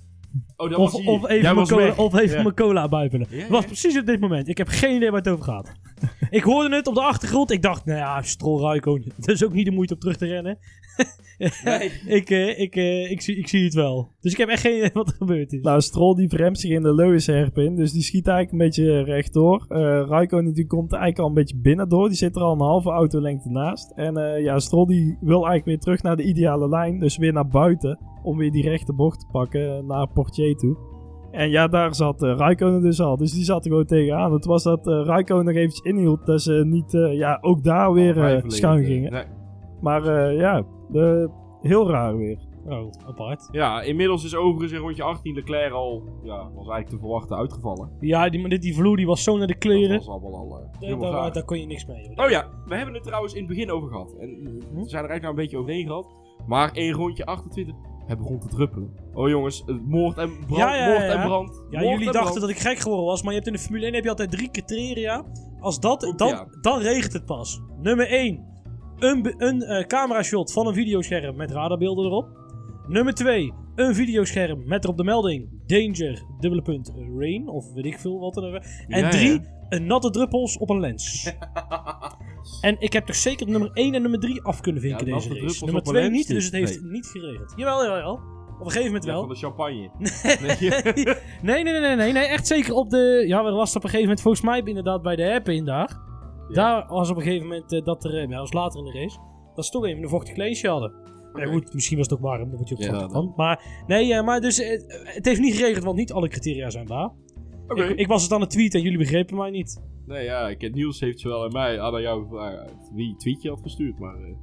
Oh, dat Of, was of even, mijn cola, of even Ja. mijn cola buipelen. Het was precies op dit moment. Ik heb geen idee waar het over gaat. Ik hoorde het op de achtergrond. Ik dacht, nou ja, Stroll Raikkonen. Dat is ook niet de moeite om terug te rennen. [LAUGHS] Nee. ik, eh, ik, eh, ik, zie, ik zie het wel. Dus ik heb echt geen idee wat er gebeurd is. Nou, Stroll die vremt zich in de Lewis hairpin, dus die schiet eigenlijk een beetje rechtdoor. Eh Raikkonen die komt eigenlijk al een beetje binnen door. Die zit er al een halve autolengte naast. En eh, ja, Stroll die wil eigenlijk weer terug naar de ideale lijn, dus weer naar buiten. Om weer die rechte bocht te pakken naar Portier toe. En ja, daar zat eh Raikkonen dus al. Dus die zat er gewoon tegenaan. Het was dat eh Raikkonen nog eventjes inhield. Dat ze niet, eh, ja, ook daar weer eh, schuin gingen. Nee. Maar eh, ja, de, heel raar weer. Oh, apart. Ja, inmiddels is overigens in rondje 18 Leclerc al, ja, was eigenlijk te verwachten uitgevallen. Ja, die, maar dit- die vloer die was zo naar de Dat kleren. was allemaal al eh, Daar, helemaal daar, gaar. daar kon je niks mee. Oh ja, we hebben het trouwens in het begin over gehad. En we zijn er eigenlijk nou een beetje overheen gehad. Maar in rondje 28, het begon te druppelen. Oh jongens, het moord en brand, Ja, ja, ja, moord en brand. Ja, moord jullie en dachten brand. dat ik gek geworden was, maar je hebt in de Formule 1 heb je altijd drie criteria. Als dat, dan, dan regent het pas. Nummer 1. een, een eh, camera-shot van een videoscherm met radarbeelden erop. Nummer 2, een videoscherm met erop de melding Danger, dubbele punt, rain, of weet ik veel wat dan ook. En Ja, 3, ja. Een natte druppels op een lens. [LAUGHS] en ik heb toch zeker nummer 1 en nummer 3 af kunnen vinken Ja, deze race. Nummer op een 2 lens niet, dus het heeft niet geregeld. Jawel, jawel, jawel. Op een gegeven moment Ja, wel. van de champagne. [LAUGHS] nee, nee, nee, nee, nee, nee, echt zeker op de... Ja, er was op een gegeven moment volgens mij inderdaad bij de app in daar. Daar was op een gegeven moment eh, dat er, eh, ja, dat was later in de race, dat ze toch even een vochtig kleedje hadden. Ja, goed, misschien was het ook warm, daar word je Ja, dan. van. Maar nee, eh, maar dus eh, het heeft niet geregeld, want niet alle criteria zijn waar. Ik, ik was het aan het tweeten en jullie begrepen mij niet. Nee, ja, ik, Niels heeft zowel aan mij aan jou gevraagd wie het tweetje had gestuurd, maar eh,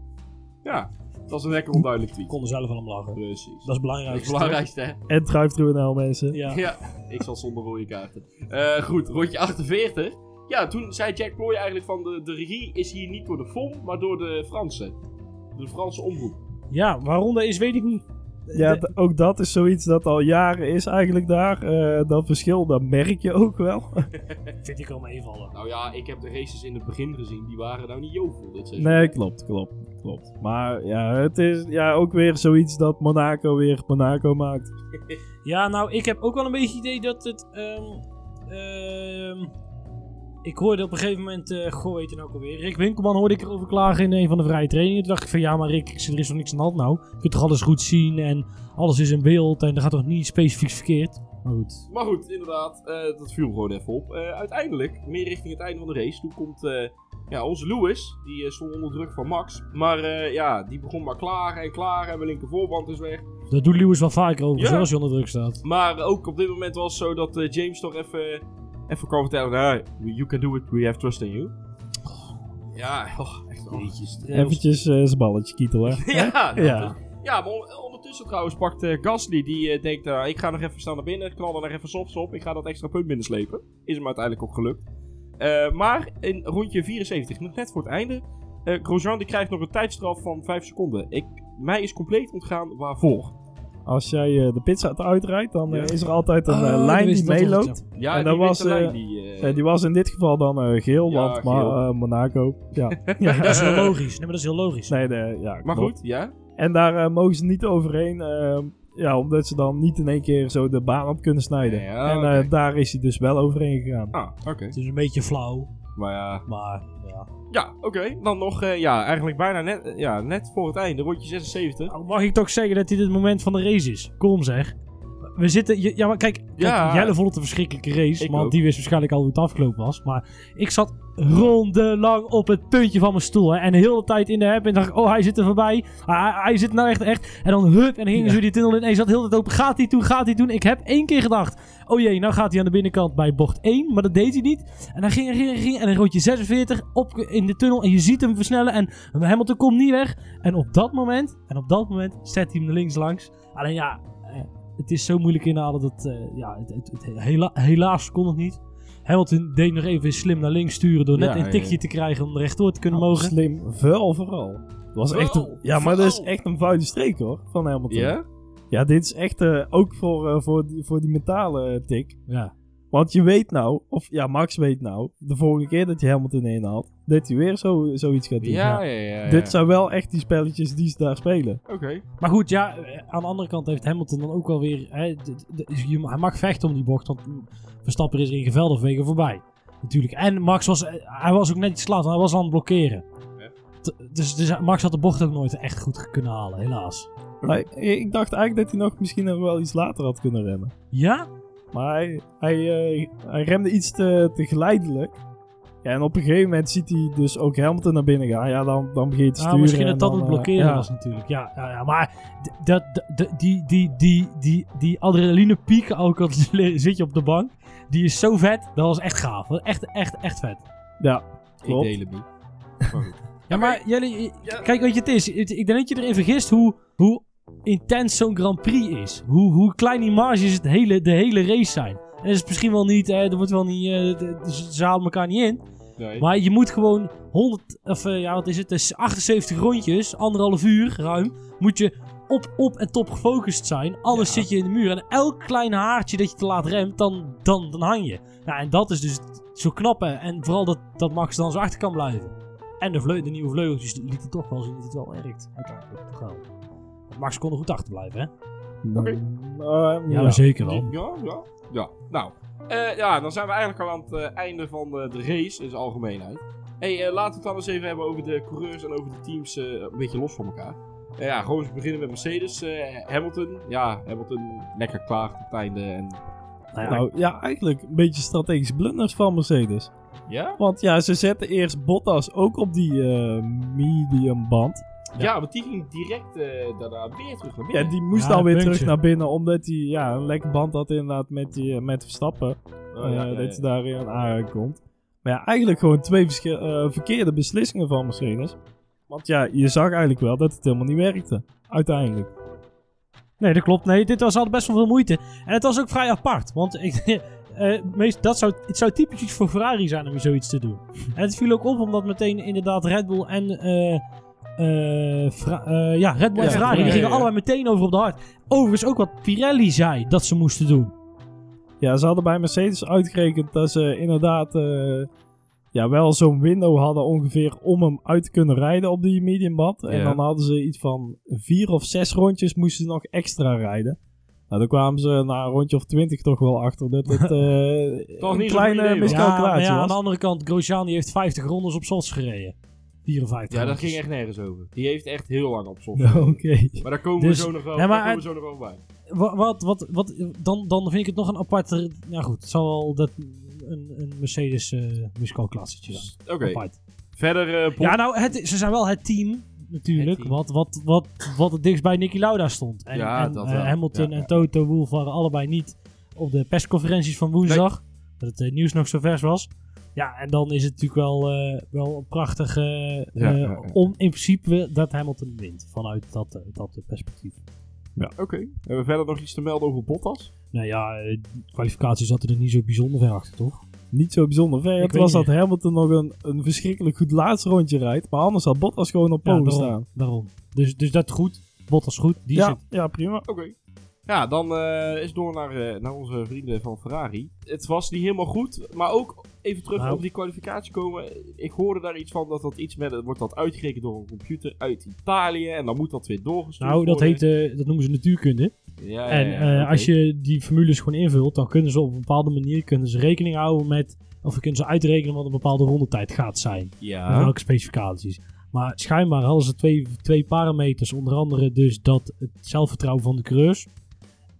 ja, het was een lekker onduidelijk Ik tweet. kon er zelf van om lachen. Precies. Dat is het Dat is belangrijkste. hè? En drive-thru mensen. Ja. Ja, ik zal zonder rode kaarten. Eh, goed, rondje 48. Ja, toen zei Jack Ploy eigenlijk van de, de regie is hier niet door de FOM, maar door de Fransen. De Franse omroep. ja, waarom dat is, weet ik niet. Ja, De- ook dat is zoiets dat al jaren is eigenlijk daar. Eh, dat verschil, dat merk je ook wel. [LAUGHS] vind ik al meevallen. Nou ja, ik heb de races in het begin gezien, die waren nou niet jovel dit seizoen. Nee, klopt, klopt, klopt. Maar ja, het is ja, ook weer zoiets dat Monaco weer Monaco maakt. [LAUGHS] Ja, nou, ik heb ook wel een beetje het idee dat het. ehm, ehm, ik hoorde op een gegeven moment. eh goh, weet je nou ook alweer? Rick Winkelman hoorde ik erover klagen in een van de vrije trainingen. Toen dacht ik van ja, maar Rick, er is nog niks aan de hand nou. Je kunt toch alles goed zien en alles is in beeld en er gaat toch niet specifiek verkeerd. Maar goed. Maar goed, inderdaad, eh, dat viel gewoon even op. Eh, uiteindelijk, meer richting het einde van de race, toen komt ja, onze Lewis, die stond onder druk van Max. Maar ja, die begon maar klagen en klagen en mijn linker voorband is weg. Dat doet Lewis wel vaker over, Ja. zoals hij onder druk staat. Maar ook op dit moment was het zo dat James toch even, even kwam vertellen, nou, you can do it, we have trust in you. Ja, oh, echt. Eventjes eh, zijn balletje kietelen. [LAUGHS] Ja, dat Ja. ja, maar on- ondertussen trouwens pakt eh, Gasly, die eh, denkt, eh, ik ga nog even snel naar binnen, knal er nog even softs op, ik ga dat extra punt binnenslepen. Is hem uiteindelijk ook gelukt. Eh, maar in rondje 74, nog net voor het einde, eh Grosjean die krijgt nog een tijdstraf van 5 seconden. Ik, mij is compleet ontgaan waarvoor. Als jij eh, de pizza uitrijdt, dan eh, is er altijd een eh, Oh, lijn die meeloopt. Ja, En die dat was, lijn, eh, die... eh, Eh, die was in dit geval dan eh, geel, Ja, want maar, eh, Monaco. [LAUGHS] Ja. Ja, dat is heel logisch. Nee, maar dat is heel logisch. nee, nee, ja, maar goed, ja. En daar eh, mogen ze niet overheen. ehm, ja, omdat ze dan niet in één keer zo de baan op kunnen snijden. Ja, en eh, daar is hij dus wel overheen gegaan. Ah, oké. Het is een beetje flauw, Maar ja, maar ja. ja oké. Dan nog, eh, ja, eigenlijk bijna net, eh, ja, net voor het einde, rondje 76. Nou, mag ik toch zeggen dat dit het moment van de race is? Kom zeg. We zitten... je- Ja, maar kijk. kijk Ja. Jelle vond het een verschrikkelijke race. Ik want ook. die wist waarschijnlijk al hoe het afgelopen was. Maar ik zat rondenlang op het puntje van mijn stoel. Hè, en de hele tijd in de app. En dacht ik, oh, hij zit er voorbij. Hij, hij zit nou echt, echt. En dan hup. En dan gingen Ja. ze die tunnel in. En je zat heel de tijd open. Gaat hij doen? Gaat hij doen? Ik heb één keer gedacht. Oh jee, nou gaat hij aan de binnenkant bij bocht 1. Maar dat deed hij niet. En dan ging hij, ging ging. En dan rondje 46 op in de tunnel. En je ziet hem versnellen. En Hamilton komt niet weg. En op dat moment, en op dat moment, zet hij hem links langs. Alleen ja, het is zo moeilijk inhalen dat, eh, ja, het, het, het- hela- helaas kon het niet. Hamilton deed nog even slim naar links sturen door net Ja, een ja, tikje ja. te krijgen om rechtdoor te kunnen mogen. Slim, vuil vooral. Het was echt een, ja, maar dat is echt een vuile streek hoor, van Hamilton. Ja? Ja, dit is echt eh, ook voor, eh, voor, die, voor die mentale tik. Ja. Want je weet nou, of ja, Max weet nou, de volgende keer dat je Hamilton inhaalt, dat hij weer zo, zoiets gaat doen. Ja, ja, ja. ja. Dit zijn wel echt die spelletjes die ze daar spelen. Oké. Maar goed, ja, eh, aan de andere kant heeft Hamilton dan ook wel weer... Hè, d- d- je- hij mag vechten om die bocht, want Verstappen is er in gevelde wegen voorbij. Natuurlijk. En Max was, eh, hij was ook net iets laat, hij was aan het blokkeren. T- Dus, dus Max had de bocht ook nooit echt goed kunnen halen, helaas. Maar ik, ik dacht eigenlijk dat hij nog misschien wel iets later had kunnen remmen. Ja? Maar hij, hij, eh, hij remde iets te, te geleidelijk. Ja, en op een gegeven moment ziet hij dus ook Hamilton naar binnen gaan. Ja, dan, dan begint hij te Ja, sturen. misschien en dat dat het eh, blokkeren ja. was natuurlijk. Ja, ja, ja maar dat, die, die, die, die, die adrenaline piek ook al zit je op de bank. Die is zo vet. Dat was echt gaaf. Echt, echt, echt vet. Ja, Ik klopt. deel hem niet. Maar goed. [LAUGHS] Ja, maar jullie... Ja. Kijk, weet je, het is... Ik denk dat je erin vergist hoe, hoe intens zo'n Grand Prix is. Hoe, hoe klein die marges het hele, de hele race zijn. En dat is misschien wel niet... eh, er wordt wel niet... eh, de- de- ze halen elkaar niet in. Nee. Maar je moet gewoon 100, of eh, ja, wat is het? Dus 78 rondjes, anderhalf uur ruim, moet je op, op en top gefocust zijn. Anders Ja. zit je in de muur. En elk klein haartje dat je te laat remt, dan, dan, dan hang je. Nou, en dat is dus zo knap. hè. En vooral dat, dat Max dan zo achter kan blijven. En de, vleu- de nieuwe vleugeltjes die lieten toch wel zien dat het wel werkt. Uiteindelijk toch wel. Want Max kon er goed achterblijven, hè? Oké. Eh, Ja, zeker wel. Ja, ja, ja. Nou, eh, ja, dan zijn we eigenlijk al aan het eh, einde van de race in zijn algemeenheid. hey, eh, laten we het dan eens even hebben over de coureurs en over de teams eh, een beetje los van elkaar. Ja, gewoon eens beginnen met Mercedes. eh, Hamilton, ja, Hamilton lekker klaar op het einde. En, Nou ja, Nou ja, eigenlijk een beetje strategische blunders van Mercedes. ja? Want ja, ze zetten eerst Bottas ook op die medium band. Ja, want die ging direct eh, daarna weer terug naar Ja, binnen. die moest Ja, alweer puntje. terug naar binnen, omdat hij ja, een lekke band had inderdaad met, die, met Verstappen. Oh, eh, ja, ja, dat ja. hij daarin aankomt. Maar ja, eigenlijk gewoon twee eh, verkeerde beslissingen van Mercedes. Want ja, je zag eigenlijk wel dat het helemaal niet werkte. Uiteindelijk. Nee, dat klopt. Nee, dit was al best wel veel moeite. En het was ook vrij apart. Want ik, [LAUGHS] eh, meest, dat zou, het zou typisch iets voor Ferrari zijn om zoiets te doen. en het viel ook op omdat meteen inderdaad Red Bull en... eh, eh, eh, ja, Red Bull en Ja, Ferrari ja, die gingen allebei meteen over op de hart. Overigens ook wat Pirelli zei dat ze moesten doen. Ja, ze hadden bij Mercedes uitgerekend dat ze inderdaad eh, ja, wel zo'n window hadden ongeveer om hem uit te kunnen rijden op die mediumband. En Ja. dan hadden ze iets van vier of zes rondjes moesten ze nog extra rijden. Nou, dan kwamen ze na een rondje of twintig toch wel achter dat het [LAUGHS] eh, Toch een niet kleine. Ja, maar miscalculatie ja, aan de andere kant, Grosjean die heeft 50 rondes op Sots gereden. 54 Ja, dat ging echt nergens over. Die heeft echt heel lang op. Ja, [LAUGHS] Oké. Maar daar komen Dus- we zo nog wel, maar komen we zo nog wel bij. Wat, wat, wat, wat, dan, dan vind ik het nog een aparte... Nou goed, het zal wel dat, een, een Mercedes eh miscalculatietje zijn. Oké, verder eh Ja, nou, het, ze zijn wel het team, natuurlijk. Het team. Wat, wat, wat, wat het dichtst bij Nicky Lauda stond. En, Ja, en dat eh. Hamilton Ja, en. Toto Wolff waren allebei niet op de persconferenties van woensdag. Dat het nieuws nog zo vers was. Ja, en dan is het natuurlijk wel, eh, wel een prachtig... eh, Ja, ja, ja. Om in principe dat Hamilton wint. Vanuit dat, eh, dat perspectief. Oké. Hebben we verder nog iets te melden over Bottas? Nou ja, de kwalificatie zat er niet zo bijzonder ver achter, toch? Niet zo bijzonder ver. Ik Het was niet. dat Hamilton nog een, een verschrikkelijk goed laatste rondje rijdt. Maar anders had Bottas gewoon op Ja, pole daarom. staan. daarom. Dus, dus dat goed. Bottas goed. Die Ja, zit ja, prima. Oké. Ja, dan eh, is door naar, eh, naar onze vrienden van Ferrari. Het was niet helemaal goed, maar ook even terug Nou. op die kwalificatie komen. Ik hoorde daar iets van dat dat iets met, wordt dat uitgerekend door een computer uit Italië en dan moet dat weer doorgestuurd Nou, dat, worden. heet, eh, dat noemen ze natuurkunde. Ja, en ja, eh, als je die formules gewoon invult, dan kunnen ze op een bepaalde manier kunnen ze rekening houden met, of kunnen ze uitrekenen wat een bepaalde rondetijd gaat zijn. Ja. welke specificaties. Maar schijnbaar hadden ze twee, twee parameters, onder andere dus dat het zelfvertrouwen van de coureurs.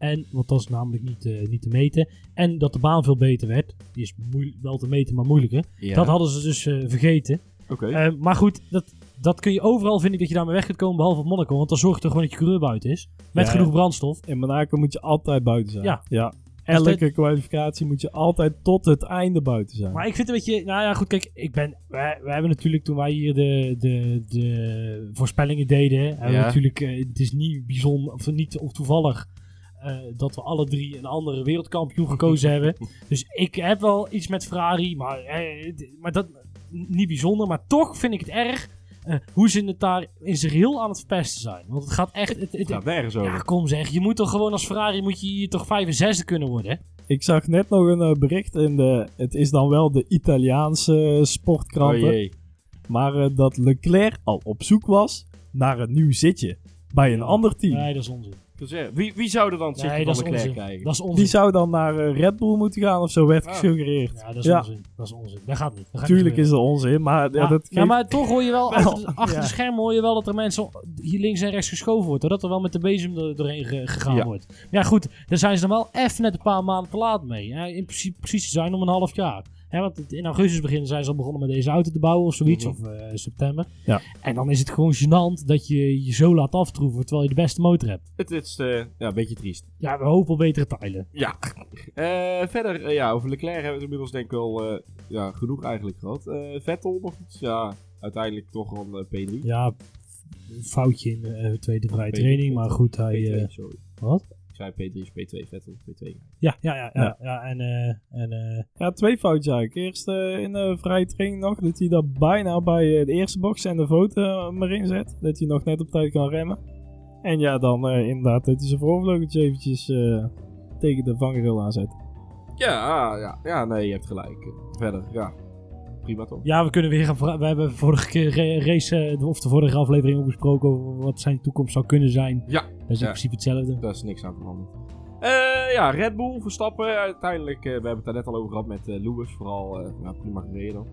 En, want dat is namelijk niet, eh, niet te meten. En dat de baan veel beter werd. Die is wel te meten, maar moeilijker. Ja. Dat hadden ze dus eh, vergeten. Oké. Eh, maar goed, dat, dat kun je overal, vind ik, dat je daarmee weg kunt komen, behalve op Monaco. Want dan zorgt er gewoon dat je coureur buiten is. Met Ja, genoeg ja. brandstof. In Monaco moet je altijd buiten zijn. Ja. ja. Elke kwalificatie moet je altijd tot het einde buiten zijn. Maar ik vind het een beetje... Nou ja, goed, kijk. Ik ben... Wij, wij hebben natuurlijk, toen wij hier de, de, de voorspellingen deden... Hebben Ja. natuurlijk... eh, het is niet bijzonder... Of niet of toevallig... eh, dat we alle drie een andere wereldkampioen gekozen hebben. [LAUGHS] Dus ik heb wel iets met Ferrari. Maar, eh, maar dat... Niet bijzonder. Maar toch vind ik het erg... eh, hoe ze het daar in zijn geheel aan het verpesten zijn. Want het gaat echt... Het, het, Het gaat nergens over. ja, kom zeg. Je moet toch gewoon als Ferrari... Moet je hier toch vijf en zesde kunnen worden, hè? Ik zag net nog een bericht in de... Het is dan wel de Italiaanse oh sportkranten. jee. maar eh, dat Leclerc al op zoek was naar een nieuw zitje. Bij een ander team. Nee, dat is onzin. Zeggen, Wie, wie zou er dan het Nee, dat van is Leclerc onzin. krijgen? Dat is onzin. Die zou dan naar eh, Red Bull moeten gaan of zo werd Ah. gesuggereerd. Ja, dat is Ja. onzin. Dat is onzin. Dat gaat niet. Dat gaat Tuurlijk niet is dat onzin, maar ja, ja, dat ja, maar toch hoor je wel, [LAUGHS] achter, de, achter ja. de schermen hoor je wel dat er mensen hier links en rechts geschoven wordt. hoor. Dat er wel met de bezem er, doorheen ge- gegaan Ja. wordt. Maar ja goed, daar zijn ze dan wel even net een paar maanden te laat mee. Ja, in principe precies te zijn om een half jaar. Hè, want in augustus beginnen zijn ze al begonnen met deze auto te bouwen of zoiets. Mhm. Of eh, september. Ja. En dan is het gewoon gênant dat je je zo laat aftroeven terwijl je de beste motor hebt. Het is eh, ja, een beetje triest. Ja, we hopen op betere tijden. Ja. Eh, verder, ja, over Leclerc hebben we het inmiddels denk ik wel ja, genoeg eigenlijk gehad. Eh, Vettel nog iets? Ja, uiteindelijk toch eh, P3. Ja, een foutje in de tweede vrije P3, training. Maar goed, hij... P2, eh, sorry. wat? Ik zei P3 is P2, Vettel is P2. Ja, ja, ja. ja, Ja. ja en, eh, en eh, Ja, twee foutjes eigenlijk. Eerst eh, in de vrije training nog, dat hij daar bijna bij de eerste box en de foto maar in zet. Dat hij nog net op tijd kan remmen. En ja, dan eh, inderdaad dat hij zijn voorvleugeltje eventjes eh, tegen de vangrail aanzet. Ja, ah, ja, ja, nee, je hebt gelijk. Verder, ja. Prima toch? Ja, we kunnen weer gaan We hebben vorige keer ra- race, eh, of de vorige aflevering ook besproken over wat zijn toekomst zou kunnen zijn. Ja. Dat is in Ja. principe hetzelfde. Daar is niks aan veranderd. Eh, ja, Red Bull, Verstappen. Uiteindelijk, eh, we hebben het daar net al over gehad met eh, Lewis. Vooral, eh nou, prima gereden dan.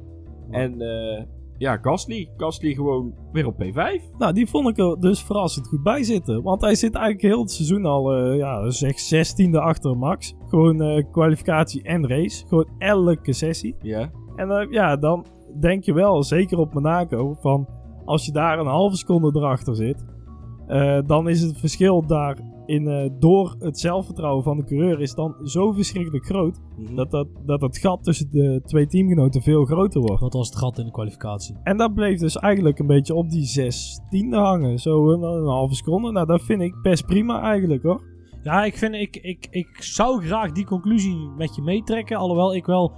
En eh, ja, Gasly. Gasly gewoon weer op P5. Nou, die vond ik er dus verrassend goed bij zitten. Want hij zit eigenlijk heel het seizoen al, eh, ja, zeg 16e achter Max. Gewoon eh, kwalificatie en race. Gewoon elke sessie. Ja. En ja, dan denk je wel, zeker op Monaco, van als je daar een halve seconde erachter zit, eh, dan is het verschil daar in, eh, door het zelfvertrouwen van de coureur is dan zo verschrikkelijk groot Mhm. dat, dat, dat het gat tussen de twee teamgenoten veel groter wordt. Wat was het gat in de kwalificatie? En dat bleef dus eigenlijk een beetje op die zestiende hangen. Zo een, een halve seconde. Nou, dat vind ik best prima eigenlijk hoor. Ja, ik, vind, ik, ik, ik zou graag die conclusie met je meetrekken. Alhoewel ik wel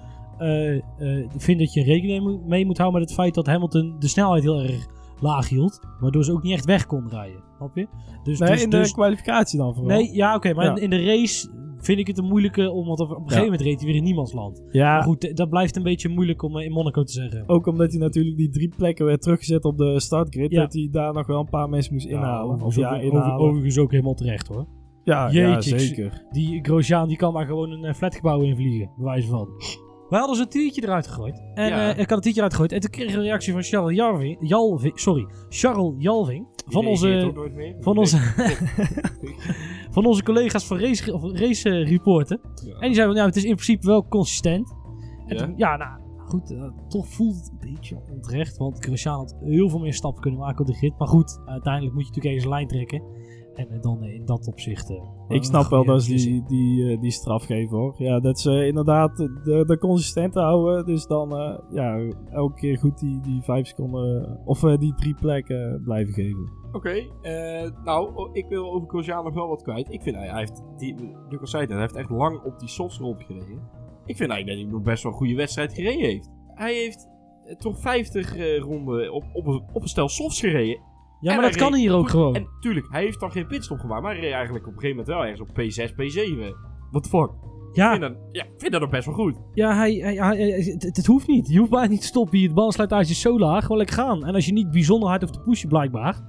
vind dat je rekening mee- moet houden met het feit dat Hamilton de snelheid heel erg laag hield. Waardoor ze ook niet echt weg kon rijden. Snap je? Dus, Nee, dus, in de dus- kwalificatie dan vooral. nee, ja, oké. maar Ja. in, de race vind ik het een moeilijke. Omdat op een gegeven moment reed hij weer in niemandsland. Ja, Maar goed, dat blijft een beetje moeilijk om eh, in Monaco te zeggen. ook omdat hij natuurlijk die drie plekken werd teruggezet op de startgrid. Ja. Dat hij daar nog wel een paar mensen moest inhalen. Ja, of ja, inhalen. over- overigens ook helemaal terecht hoor. ja, ja, Jeetje, zeker. Die Grosjean die kan maar gewoon een eh, flatgebouw invliegen. Bewijs van. Wij hadden zo'n tweetje eruit gegooid. En Ja. eh, ik had een tweetje eruit gegooid. En toen kreeg ik een reactie van Charles Jalving. Jalving sorry. Charles Jalving. Van onze, van onze, [LAUGHS] van onze collega's van Race, of race eh. Ja. En die zei van, ja, het is in principe wel consistent. En Ja? toen- ja, nou, goed. eh, toch voelt het een beetje onterecht. Want Grosjean had heel veel meer stappen kunnen maken op de grid. Maar goed, uiteindelijk moet je natuurlijk eens een lijn trekken. En eh, dan eh, in dat opzicht... eh, Ik een snap wel dat ze beslissing. die, die, eh, die straf geven hoor. Ja, dat ze inderdaad de, de consistente houden. Dus dan eh, ja, elke keer goed die, die vijf seconden of eh, die drie plekken blijven geven. Oké, eh, nou, o- ik wil over Grosjean nog wel wat kwijt. Ik vind hij, hij heeft, die, Lucas zei het, hij heeft echt lang op die softs rondgereden. Ik vind eigenlijk dat hij nog best wel een goede wedstrijd gereden heeft. Hij heeft eh, toch 50 eh, ronden op, op, een, op een stel softs gereden. Ja, maar dat kan hier ook gewoon. En tuurlijk, hij heeft dan geen pitstop gemaakt, maar hij reed eigenlijk op een gegeven moment wel ergens op P6, P7. What the fuck? Ik Ja, vind dat, ja, ik vind dat nog best wel goed. ja hij, hij, hij- hij- het, het hoeft niet. Je hoeft bijna niet te stoppen hier. De bandsluitage is zo laag. Gewoon lekker gaan. En als je niet bijzonder hard hoeft te pushen blijkbaar.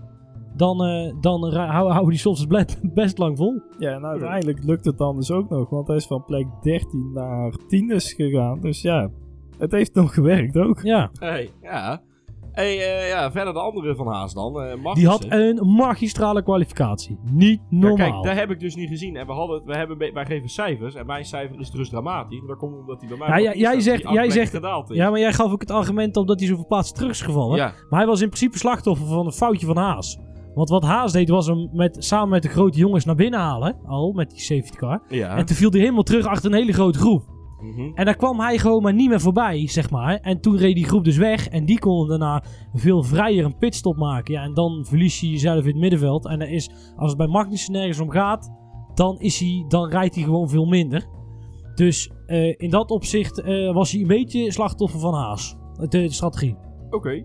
Dan, eh, dan ra- hou- houden die softs best, [LAUGHS] best lang vol. Ja, en uiteindelijk lukt het dan dus ook nog. Want hij is van plek 13 naar 10 is gegaan. Dus ja, het heeft nog gewerkt ook. Ja. Hey, ja. Hey, eh, ja, verder de andere van Haas dan. eh Die had een magistrale kwalificatie. Niet Ja, normaal. kijk, daar heb ik dus niet gezien. En we hadden, we hebben, be- wij geven cijfers. En mijn cijfer is dus dramatisch. Maar dat komt omdat hij bij mij... Ja, ja, jij zegt- jij zegt- gedaald is. Ja, maar jij gaf ook het argument op dat hij zoveel plaatsen terug is gevallen. Ja, Maar hij was in principe slachtoffer van een foutje van Haas. Want wat Haas deed was hem met, samen met de grote jongens naar binnen halen. Al, met die safety car. En toen viel hij helemaal terug achter een hele grote groep. Mhm. En daar kwam hij gewoon maar niet meer voorbij, zeg maar. En toen reed die groep dus weg. En die kon daarna veel vrijer een pitstop maken. Ja, en dan verlies je jezelf in het middenveld. En er is, als het bij Magnussen nergens om gaat, dan, is hij, dan rijdt hij gewoon veel minder. Dus eh, in dat opzicht eh, was hij een beetje slachtoffer van Haas. De, de strategie. Oké.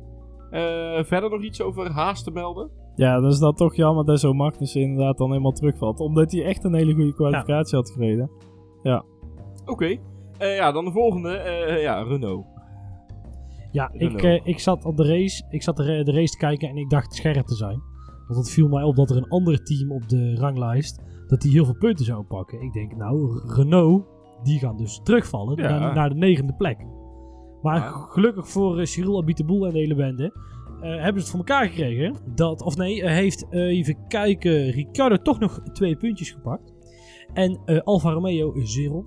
Eh, verder nog iets over Haas te melden? Ja, dat is dan toch jammer dat zo Magnussen inderdaad dan helemaal terugvalt. Omdat hij echt een hele goede kwalificatie had gereden. Oké. Eh, ja, dan de volgende. eh, ja, Renault. Ja, ik, Renault. eh, ik zat op de race. Ik zat de, de race te kijken en ik dacht scherp te zijn. Want het viel mij op dat er een ander team op de ranglijst. dat die heel veel punten zou pakken. Ik denk, nou, Renault. die gaan dus terugvallen Ja. naar, naar de negende plek. Maar Ja. gelukkig voor Cyril Abiteboul en de hele bende. hebben ze het voor elkaar gekregen. Dat, of nee, heeft even kijken. Ricciardo toch nog twee puntjes gepakt. En Alfa Romeo is zero.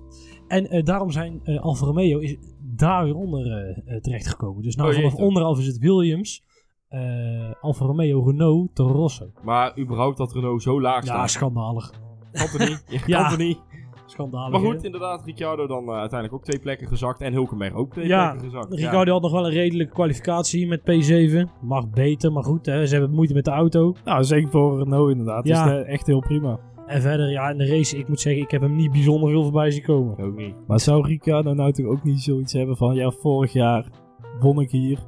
En eh, daarom zijn eh, Alfa Romeo is daar weer onder eh, terechtgekomen. Dus nou Oh, vanaf onderhalf is het Williams, eh, Alfa Romeo, Renault, Toro Rosso. Maar überhaupt dat Renault zo laag Ja, staat. schandalig. kan niet. Je Ja. kan er niet. Schandalig. Maar goed, inderdaad, Ricciardo dan uiteindelijk ook twee plekken gezakt. En Hulkenberg ook twee Ja, plekken gezakt. Ricciardo had nog wel een redelijke kwalificatie met P7. Mag beter, maar goed, hè, ze hebben moeite met de auto. Nou, zeker voor Renault inderdaad. Ja. Dus echt heel prima. En verder, ja, in de race, ik moet zeggen, ik heb hem niet bijzonder veel voorbij zien komen. Ook niet. Maar zou Ricciardo nou toch ook niet zoiets hebben van... Ja, vorig jaar won ik hier.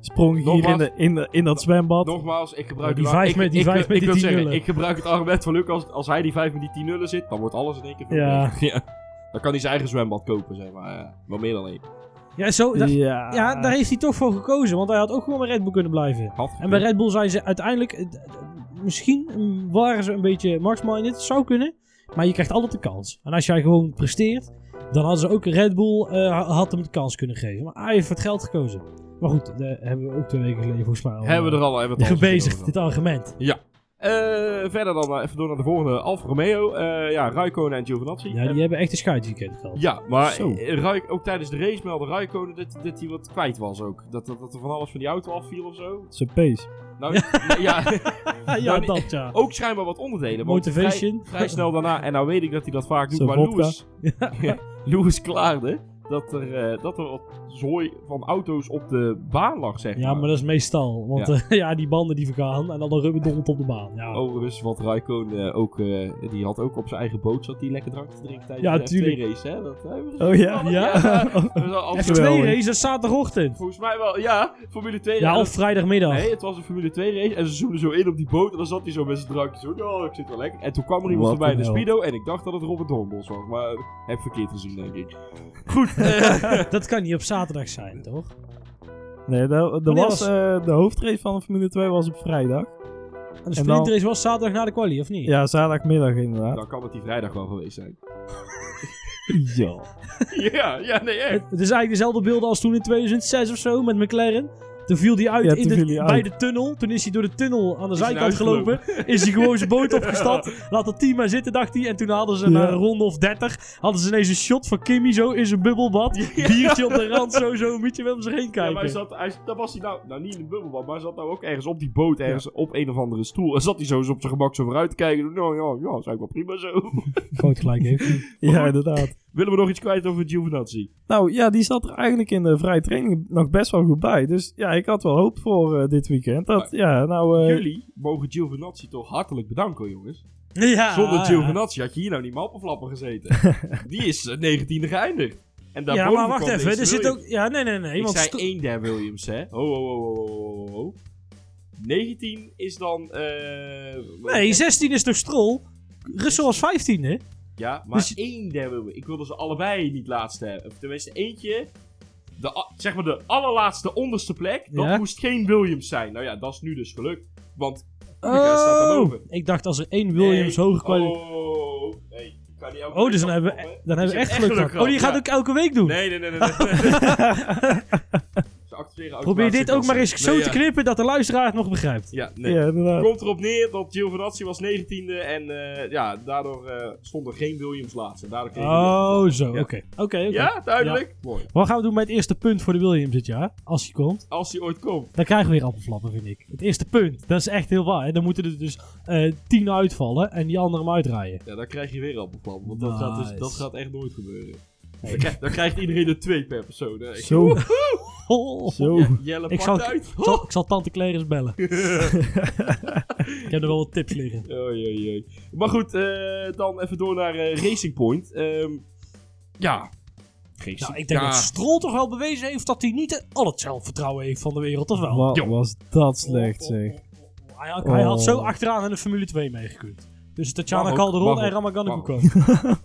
Sprong ik hier in, de, in, de, in dat zwembad. Nogmaals, ik gebruik... Die de- vijf ik- met- die ik- vijf ik met die wil 10 zeggen. Ik gebruik het argument van Lucas. Als hij die 5 met die 10 nullen zit, dan wordt alles in één keer veel Ja. [LAUGHS] ja. Dan kan hij zijn eigen zwembad kopen, zeg maar. Ja, wel meer dan één. Ja, zo, da- ja, ja, daar heeft hij toch voor gekozen. Want hij had ook gewoon bij Red Bull kunnen blijven. Had En bij Red Bull zijn ze uiteindelijk... eh, Misschien waren ze een beetje Max-minded. Zou kunnen. Maar je krijgt altijd de kans. En als jij gewoon presteert... Dan hadden ze ook Red Bull... eh, had hem de kans kunnen geven. Maar hij heeft voor het geld gekozen. Maar goed, daar hebben we ook twee weken geleden volgens mij al... Hebben we eh, er al hebben we het al gebezigd, dit argument. Eh, verder dan eh, even door naar de volgende. Alfa Romeo. Eh, ja, Raikkonen en Giovinazzi. Ja, En- die hebben echt een schuitweekend gehad. ja, maar Zo. eh, ook tijdens de race meldde Raikkonen dat, dat hij wat kwijt was ook. Dat, dat, dat er van alles van die auto afviel of zo. Zijn pace. Nou, [LAUGHS] nee, ja, ja, Nou, dat ja. ook schijnbaar wat onderdelen. Motivation. Vrij, vrij snel daarna, en nou weet ik dat hij dat vaak doet, Zo'n maar. Lewis, Lewis [LAUGHS] klaarde dat er, eh, dat er wat zooi van auto's op de baan lag, zeg Ja, maar dat is meestal. Want Ja. ja, [LAUGHS] ja die banden die vergaan en dan een rubberdont op de baan. Ja, Overigens, wat Raikkonen eh, ook, eh, die had ook op zijn eigen boot, zat hij lekker drank te drinken tijdens Ja, de tuurlijk. F2-race, hè? Dat, eh, Oh ja? Ja? dat was al- F2 geweldig. race, dat is zaterdagochtend. Volgens mij wel, ja, Formule 2 Ja, of vrijdagmiddag. Nee, het was een Formule 2 race en ze zoemden zo in op die boot en dan zat hij zo met zijn drankje zo, ja, ik zit wel lekker. En toen kwam er iemand voorbij in de. Speedo en ik dacht dat het Robert Doornbos was, maar eh, heb verkeerd gezien, denk ik. Goed, eh, [LAUGHS] Dat kan niet op zaterdag zijn, toch? Nee, er Wanneer was, was- eh, de hoofdrace van de Formule 2 was op vrijdag. En de dan- sprintrace was zaterdag na de quali, of niet? Ja, zaterdagmiddag inderdaad. dan kan het die vrijdag wel geweest zijn. Ja. [LAUGHS] ja, ja, nee, echt. Het, het is eigenlijk dezelfde beelden als toen in 2006 of zo met McLaren. Toen viel hij uit, Ja, in de, bij uit. de tunnel. Toen is hij door de tunnel aan de Is zijkant gelopen. Is hij gewoon zijn boot [LAUGHS] opgestapt. Laat het team maar zitten, dacht hij. En toen hadden ze Ja. een ronde of 30. Hadden ze ineens een shot van Kimmy zo in zijn bubbelbad. [LAUGHS] Biertje op de rand, zo, zo. Moet je wel om zich heen Ja, kijken. maar hij zat, hij, dat was hij nou, nou niet in een bubbelbad, maar hij zat nou ook ergens op die boot, ergens op een of andere stoel. En zat hij zo eens op zijn gemak zo vooruit te kijken. Nou ja, ja, is eigenlijk wel prima zo. Groot gelijk heeft hij. [LAUGHS] ja, inderdaad. Willen we nog iets kwijt over Giovinazzi? Nou ja, die zat er eigenlijk in de vrije training nog best wel goed bij. Dus ja, ik had wel hoop voor eh, dit weekend. Dat, ja, nou... eh, Jullie mogen Giovinazzi toch hartelijk bedanken, jongens. Ja, Zonder ja. Giovinazzi had je hier nou niet mappenflappen gezeten. [LAUGHS] die is eh, 19e geëindigd. En Ja, maar wacht even. Er zit Williams. ook... Ja, nee, nee, nee. Ik want zei sto- één der Williams, hè. Ho, ho, ho, ho, ho, ho, ho. 19 is dan... eh Nee, 16 is toch Stroll? Russell was 15, hè? Ja, maar Dus- één der Williams. Ik wilde ze allebei niet laatste hebben. Of tenminste eentje... De, zeg maar de allerlaatste onderste plek. Dat Ja. moest geen Williams zijn. Nou ja, dat is nu dus gelukt. Want Kubica staat daarboven. ik dacht als er één Williams Nee. hoger kwaliteit... Oh, nee. Oh, dus dan hebben we, dan hebben we echt geluk gehad. Oh, die gaat ook elke week doen. Nee, nee, nee, nee. nee. [LAUGHS] Probeer dit ook maar eens zo Nee, te ja. knippen dat de luisteraar het nog begrijpt. Ja, nee. Ja, inderdaad. Komt erop neer dat Giovinazzi was 19e en eh, ja, daardoor eh, stond er geen Williams laatste. Daardoor kreeg hij Oh, zo. Oké. Ja. Oké, oké. Ja, duidelijk? Mooi. Wat gaan we doen met het eerste punt voor de Williams dit jaar? Als hij komt. Als hij ooit komt. Dan krijgen we weer appelflappen, vind ik. Het eerste punt. Dat is echt heel waar. hè. Dan moeten er dus eh tien uitvallen en die anderen hem uitdraaien. Ja, dan krijg je weer appelplan. Want dat, gaat dus, dat gaat echt nooit gebeuren. Dan, krijgt, dan krijgt iedereen er twee per persoon. Hè. Zo, Oh. zo. Jelle Ik zal, uit. ik, zal, ik zal tante eens bellen. [LAUGHS] ik heb er wel wat tips liggen. Oei, oei, oei. Maar goed, eh, dan even door naar eh, Racing Point. Ehm, ja. Racing. Nou, ik denk ja. dat Stroll toch wel bewezen heeft dat hij niet al het zelfvertrouwen heeft van de wereld, of wel? Wat was dat slecht, zeg. Hij, had- hij had zo Oh. achteraan in de Formule 2 meegekund. Dus Tatjana ook, Calderon en Ramagan mag Kuko.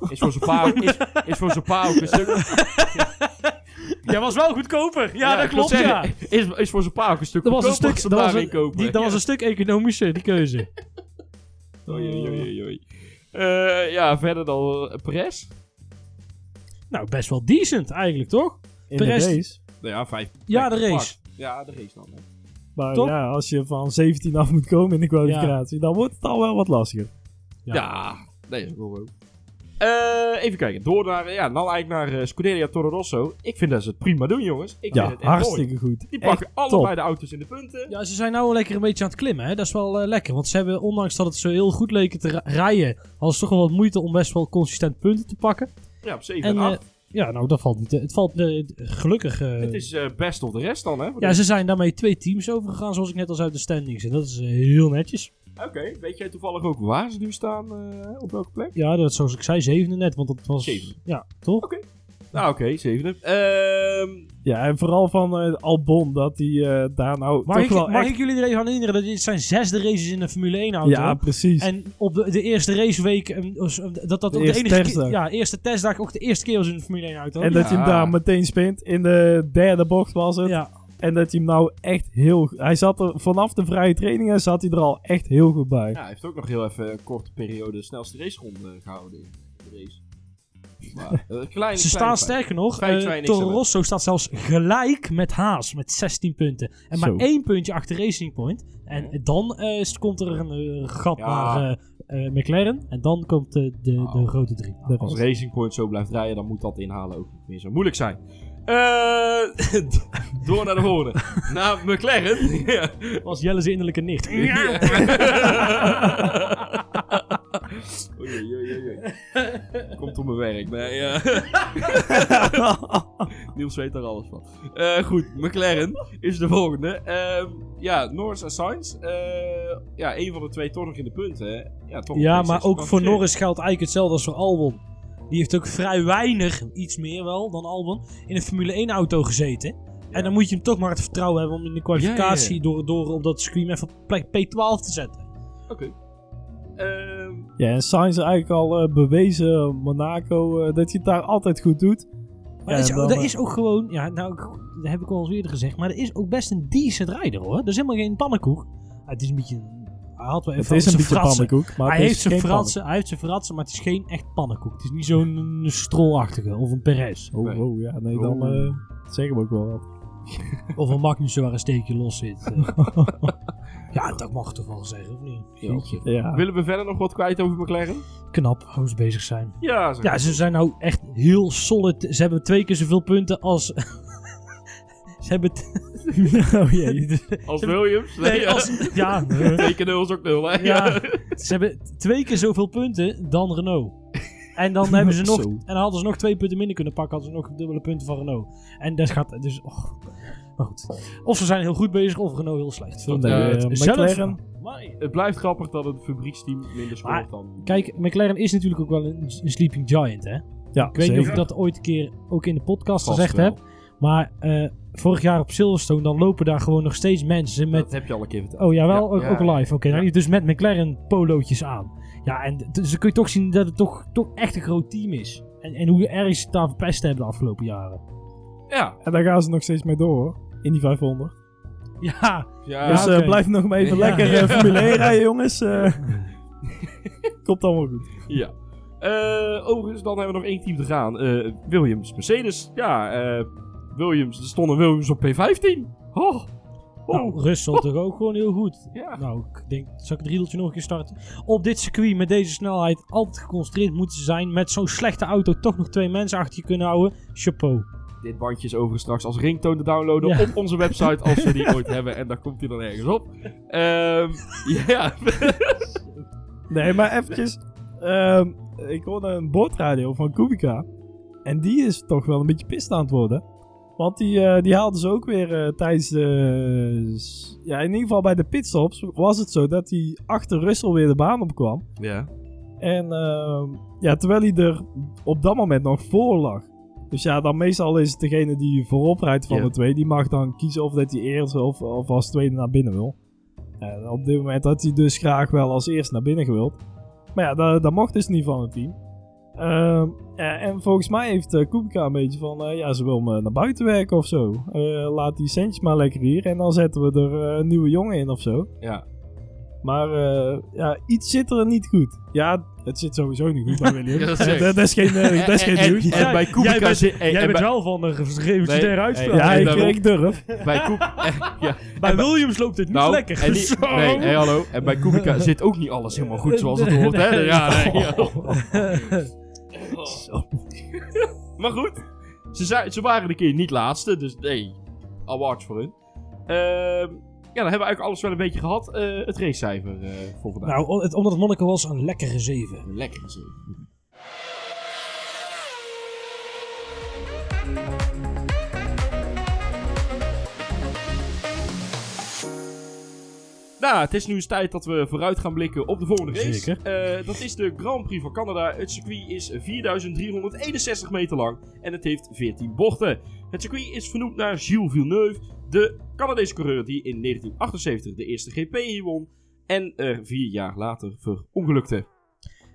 Is voor zijn pa, is, is voor zijn pa ook een stuk... [LAUGHS] Jij was wel goedkoper. Ja, dat ik wil klopt, ja. zeggen, Is, is voor zijn pa ook een stuk Dat was een goedkoper stuk, als dat was daarin een, kopen. die, dat was Ja. een stuk economischer, die keuze. [LAUGHS] Oei, oei, oei, oei. Eh, ja, verder dan uh, Perez. Nou, best wel decent eigenlijk, toch? In Perez- de race. Nou ja, vijf. Ja, de plekken race. gepakt. Ja, de race dan. Hè. Maar Toch? ja, als je van 17 af moet komen in de kwalificatie, dan wordt het al wel wat lastiger. Ja, nee, dat is wel ook. Eh, even kijken, door naar, ja, nou eigenlijk naar eh, Scuderia Toro Rosso. Ik vind dat ze het prima doen, jongens. Ik Ja, vind het mooi. hartstikke goed. Die Echt pakken allebei top. de auto's in de punten. Ja, ze zijn nou lekker een beetje aan het klimmen, hè. Dat is wel eh, lekker. Want ze hebben, ondanks dat het zo heel goed leken te rijden, hadden ze toch wel wat moeite om best wel consistent punten te pakken. Ja, op 7 En en eh, 8. ja, nou, dat valt niet. te- Het valt gelukkig. eh, het is eh, best of de rest dan, hè? ja, ze zijn daarmee twee teams overgegaan, zoals ik net al zei, uit de standings. En dat is heel netjes. Oké, weet jij toevallig ook waar ze nu staan? eh, op welke plek? Ja, dat zoals ik zei, zevende net. Want dat was. Zevende. Ja, toch? Oké. Nou, oké, zevende. Ehm Ja, en vooral van eh, Albon, dat hij eh, daar nou Mag, toch ik, wel mag echt... ik jullie er even aan herinneren dat dit zijn zesde races in de Formule 1 auto. Ja, precies. En op de, de eerste raceweek, dat dat ook de eerste enige testdag. ja, eerste testdag ook de eerste keer was in de Formule 1 auto. En dat je hem daar meteen spint. In de derde bocht was het. ja, En dat hij hem nou echt heel... Hij zat er vanaf de vrije trainingen zat hij er al echt heel goed bij. ja, hij heeft ook nog heel even een korte periode de snelste raceronde gehouden in de race. Maar, [LAUGHS] eh, kleine, ze staan sterker nog. Toro hebt. Rosso staat zelfs gelijk met Haas met 16 punten. En maar Zo. één puntje achter Racing Point. En dan eh, komt er een gat Ja. naar eh, eh, McLaren. En dan komt eh, de, de grote drie. De Als. Racing Point zo blijft rijden, dan moet dat inhalen ook niet meer zo moeilijk zijn. Eh, [LAUGHS] door naar de volgende. [LAUGHS] naar McLaren. Ja. Was Jelle zijn innerlijke nicht. Oei, oei, oei, oei, oei. Komt op mijn werk. Nee, ja. [LAUGHS] Niels weet daar alles van. Eh, goed, McLaren is de volgende. Ehm, ja, Norris en Sainz. Eh, ja, een van de twee toch nog in de punten. hè. Ja, toch Ja, maar ook voor. Norris geldt eigenlijk hetzelfde als voor Albon. Die heeft ook vrij weinig, iets meer wel dan Albon, in een Formule 1 auto gezeten. En dan moet je hem toch maar het vertrouwen hebben om in de kwalificatie Ja, ja, Door, door op dat circuit even op plek P12 te zetten. Oké. Ehm, Ja, en Sainz eigenlijk al eh, bewezen, Monaco, eh, dat hij het daar altijd goed doet. Maar Ja, dat, is, dan, eh, is ook gewoon, ja, nou, ik- dat heb ik al eens eerder gezegd, maar dat is ook best een decent rijder hoor. Dat is helemaal geen pannenkoek. Ah, het is een beetje, een- had wel Het even is een beetje fratsen. pannenkoek, maar hij, het heeft zijn fratsen, hij heeft zijn fratsen, maar het is geen echt pannenkoek. Het is niet zo'n strolachtige of een Perez. Oh, oh, ja, nee, dan Oh. eh, zeggen we ook wel wat. [LAUGHS] Of een Magnussen waar een steekje los zit. eh. [LAUGHS] ja, dat mag toch wel zeggen, of niet? Ja. Willen we verder nog wat kwijt over McLaren? Knap hoe ze bezig zijn. Ja. Ja, ze zijn nou echt heel solid. Ze hebben twee keer zoveel punten als... ze hebben... [LAUGHS] oh jee. [LAUGHS] als Williams. Nee, als... [LAUGHS] Ja, Twee keer nul is ook nul, hè? ja, ze hebben twee keer zoveel punten dan Renault. En dan hebben ze nog... En dan hadden ze nog twee punten minder kunnen pakken. Hadden ze nog dubbele punten van Renault. En dat gaat dus... Oh, maar goed. Of ze zijn heel goed bezig, of Renault heel slecht. Eh, Zelf- McLaren. Maar- Het blijft grappig dat het fabrieksteam minder scoort Maar, dan... Kijk, McLaren is natuurlijk ook wel een, een sleeping giant, hè? Ja, Ik weet niet of ik dat ooit een keer ook in de podcast Vast gezegd wel. heb. Maar eh, vorig jaar op Silverstone, dan lopen daar gewoon nog steeds mensen met... Dat heb je al een keer verteld. Oh ja, wel, Ja, ook, ja, ook live. Oké, nou, ja. dus met McLaren polootjes aan. Ja, en dus dan kun je toch zien dat het toch, toch echt een groot team is. En, en hoe erg ze het daar verpest hebben de afgelopen jaren. Ja. En daar gaan ze nog steeds mee door, hoor. In die 500. Ja, Ja, dus eh, blijf nog maar even Ja. lekker eh, Formule 1 rijden, jongens. Eh, [LAUGHS] komt allemaal goed. ja. Eh, overigens, dan hebben we nog één team te gaan. Eh, Williams, Mercedes. Ja, eh, Williams. Er stonden Williams op P15. Oh. Oh. nou, Russell toch ook gewoon heel goed. Ja. Nou, ik denk, zal ik het riedeltje nog een keer starten? Op dit circuit met deze snelheid altijd geconcentreerd moeten ze zijn. Met zo'n slechte auto toch nog twee mensen achter je kunnen houden. Chapeau. Dit bandje is overigens straks als ringtoon te downloaden Ja. op onze website. Als we die [LAUGHS] ooit hebben. En daar komt hij dan ergens op. Ehm, [LAUGHS] ja. Nee, maar eventjes. ehm, ik hoorde een boordradio van Kubica. En die is toch wel een beetje pist aan het worden. Want die, eh, die haalden ze ook weer eh, tijdens de... Ja, in ieder geval bij de pitstops was het zo dat hij achter Russell weer de baan opkwam. ja. En ehm, ja, terwijl hij er op dat moment nog voor lag. Dus ja, dan meestal is het degene die voorop rijdt van Ja. de twee. Die mag dan kiezen of dat hij eerst of, of als tweede naar binnen wil. En op dit moment had hij dus graag wel als eerste naar binnen gewild. Maar ja, dat, dat mocht dus niet van het team. Ehm, en volgens mij heeft uh, Kubica een beetje van... eh, ja, ze wil me naar buiten werken of zo. Eh, laat die centjes maar lekker hier. En dan zetten we er een nieuwe jongen in of zo. Ja. Maar eh, ja, iets zit er niet goed. Ja, het zit sowieso niet goed bij Williams. [LAUGHS] Ja, dat is geen, dat is geen En- en- nieuws. En bij Kubica jij bent, jij en bent bij- wel van de revolutionaire Nee, uitspraak. ja, ik, daarom- ik durf. [LAUGHS] Bij Koep... [LAUGHS] ja. Bij en bij- Williams loopt het niet Nou, lekker. En die- nee, hey, hallo. En bij Kubica zit ook niet alles helemaal goed zoals het hoort, hè? Ja, nee. [LAUGHS] Maar goed, ze, zijn, ze waren een keer niet laatste, dus nee, awards voor hun. Ehm, ja, dan hebben we eigenlijk alles wel een beetje gehad. Eh, het racecijfer eh voor vandaag. Nou, het, omdat het Monaco was een lekkere 7. Lekker gezien. Nou, het is nu eens tijd dat we vooruit gaan blikken op de volgende race. Zeker. Eh, dat is de Grand Prix van Canada. Het circuit is 4361 meter lang en het heeft 14 bochten. Het circuit is vernoemd naar Gilles Villeneuve, de Canadese coureur die in 1978 de eerste GP hier won en er vier jaar later verongelukte.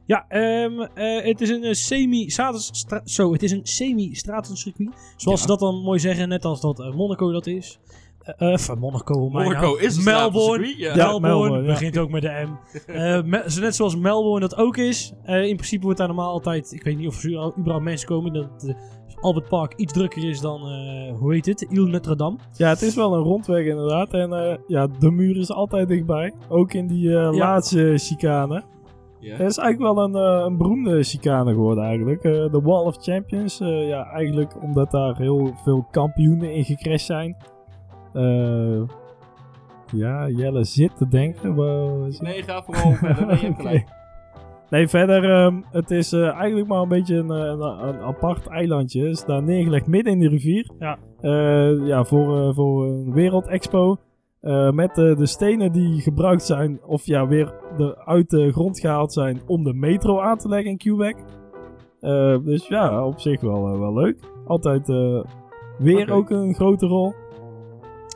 Ja, ehm, eh, het is een eh, semi-straten... Zo, het is een semi-stratencircuit. Zoals Ja. ze dat dan mooi zeggen, net als dat Monaco dat is. Eh, Of Monaco, Monaco nou? is Melbourne. stratencircuit, ja. Melbourne, Melbourne, ja. begint ook met de M. Eh, me- zo net zoals Melbourne dat ook is. Eh, in principe wordt daar normaal altijd, ik weet niet of er überhaupt mensen komen, dat Albert Park iets drukker is dan, eh, hoe heet het, Ile Notre Dame. Ja, het is wel een rondweg inderdaad. En eh, ja, de muur is altijd dichtbij. Ook in die eh, laatste chicane. Ja. Het is eigenlijk wel een, een beroemde chicane geworden eigenlijk. Eh, de Wall of Champions. eh, ja, eigenlijk omdat daar heel veel kampioenen in gecrashed zijn. Eh, ja, Jelle zit te denken. Nee, ga vooral [LAUGHS] verder. Nee, je hebt gelijk. Oké. Nee, verder, ehm, het is eh, eigenlijk maar een beetje een, eh, een, een apart eilandje. Het is daar neergelegd midden in de rivier. Ja. Eh, ja, voor, eh, voor een wereldexpo. Eh, met de stenen die gebruikt zijn, of ja, weer de, uit de grond gehaald zijn om de metro aan te leggen in Quebec. Eh, dus ja, op zich wel, wel leuk. Altijd eh, weer ook een grote rol.